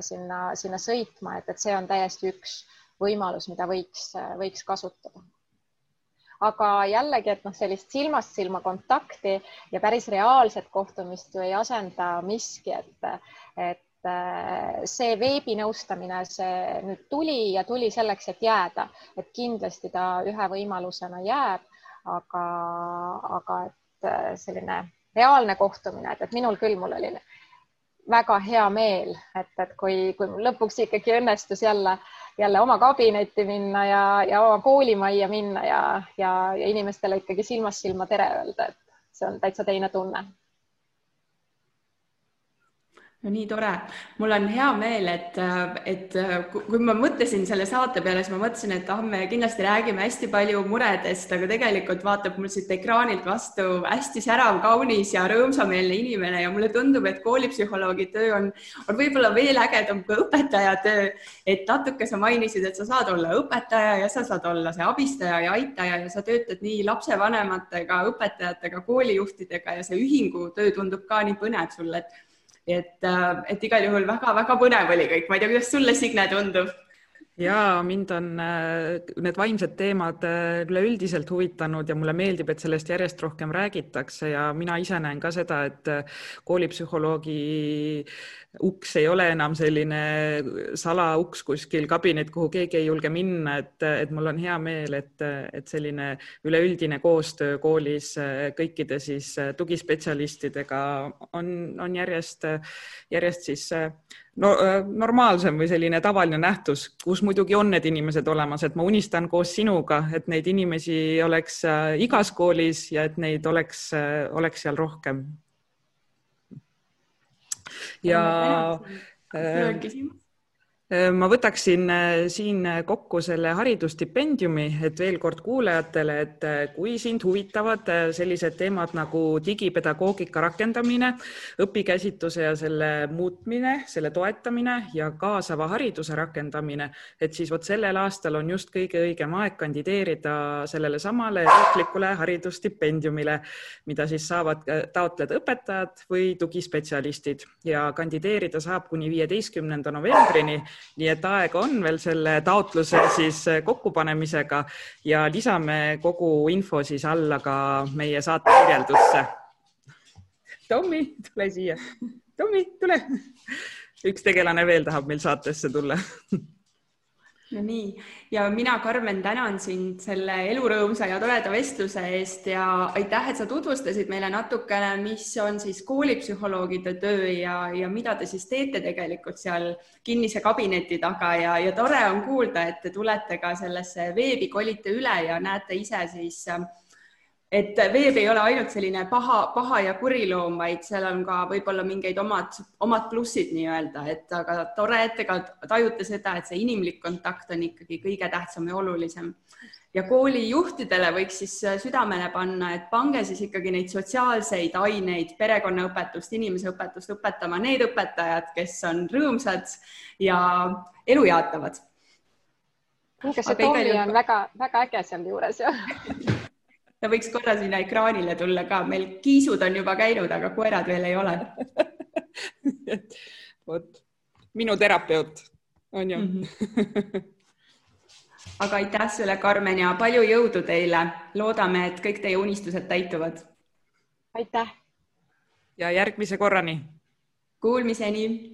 sinna, sinna sõitma, et, et see on täiesti üks võimalus, mida võiks, võiks kasutada. Aga jällegi, et noh, sellist silmast silma kontakti ja päris reaalset kohtumist ju ei asenda miski, et, et Äh, see veebinõustamine, see nüüd tuli ja tuli selleks, et jääda, et kindlasti ta ühe võimalusena jääb, aga, aga et äh, selline reaalne kohtumine, et, et minul küll, mul oli väga hea meel, et, et kui, kui lõpuks ikkagi õnnestus jälle, jälle oma kabinetti minna ja, ja oma koolimajja minna ja, ja, ja inimestele ikkagi silmast silma tere öelda, et see on täitsa teine tunne no nii tore, mul on hea meel, et, et kui ma mõtlesin selle saate peale, siis ma mõtlesin, et ah, me kindlasti räägime hästi palju muredest, aga tegelikult vaatab mul siit ekraanilt vastu hästi särav, kaunis ja rõõmsameelne inimene ja mulle tundub, et koolipsühholoogi töö on, on võib-olla veel ägedam kui õpetaja töö. et natuke sa mainisid, et sa saad olla õpetaja ja sa saad olla see abistaja ja aitaja ja sa töötad nii lapsevanematega, õpetajatega, koolijuhtidega ja see ühingu töö tundub ka nii põnev sulle, et et, äh, et igal juhul väga-väga põnev oli kõik, ma ei tea, kuidas sulle, Signe, tundub? ja mind on äh, need vaimsed teemad äh, üleüldiselt huvitanud ja mulle meeldib, et sellest järjest rohkem räägitakse ja mina ise näen ka seda, et koolipsühholoogi uks ei ole enam selline salauks kuskil kabinet, kuhu keegi ei julge minna, et, et mul on hea meel, et, et selline üleüldine koostöö koolis kõikide siis tugispetsialistidega on, on järjest, järjest siis no, normaalsem või selline tavaline nähtus, kus muidugi on need inimesed olemas, et ma unistan koos sinuga, et neid inimesi oleks igas koolis ja et neid oleks, oleks seal rohkem ja Äh, ma võtaksin äh, siin kokku selle haridusstipendiumi, et veel kord kuulajatele, et äh, kui sind huvitavad sellised teemad nagu digipedagoogika rakendamine, õpikäsitluse ja selle muutmine, selle toetamine ja kaasava hariduse rakendamine, et siis vot sellel aastal on just kõige õigem aeg kandideerida sellele samale riiklikule haridusstipendiumile, mida siis saavad taotleda õpetajad või tugispetsialistid. Ja kandideerida saab kuni viieteistkümnenda novembrini nii et aega on veel selle taotluse siis kokkupanemisega ja lisame kogu info siis alla ka meie saate kirjeldusse. Tommi, tule siia. Tommi, tule. üks tegelane veel tahab meil saatesse tulla no nii, ja mina, Karmen, tänan sind selle elurõõmsa ja toreda vestluse eest ja aitäh, et sa tutvustasid meile natukene, mis on siis koolipsühholoogide töö ja, ja mida te siis teete tegelikult seal kinnise kabineti taga. Ja, ja tore on kuulda, et te tulete ka sellesse veebi, kolite üle ja näete ise siis äh, et veeb ei ole ainult selline paha, paha ja kuri loom, vaid seal on ka võib-olla mingeid omad, omad plussid nii-öelda, et aga tore, et te ka tajute seda, et see inimlik kontakt on ikkagi kõige tähtsam ja olulisem. ja koolijuhtidele võiks siis südamele panna, et pange siis ikkagi neid sotsiaalseid aineid, perekonnaõpetust, inimeseõpetust õpetama need õpetajad, kes on rõõmsad ja elu jaatavad. kuulge, see Tommi on väga-väga äge sealjuures ju ta võiks korra sinna ekraanile tulla ka, meil kiisud on juba käinud, aga koerad veel ei ole vot, minu terapeut on ju mm. -hmm. aga aitäh sulle, Karmen ja palju jõudu teile. loodame, et kõik teie unistused täituvad. aitäh. ja järgmise korrani. Kuulmiseni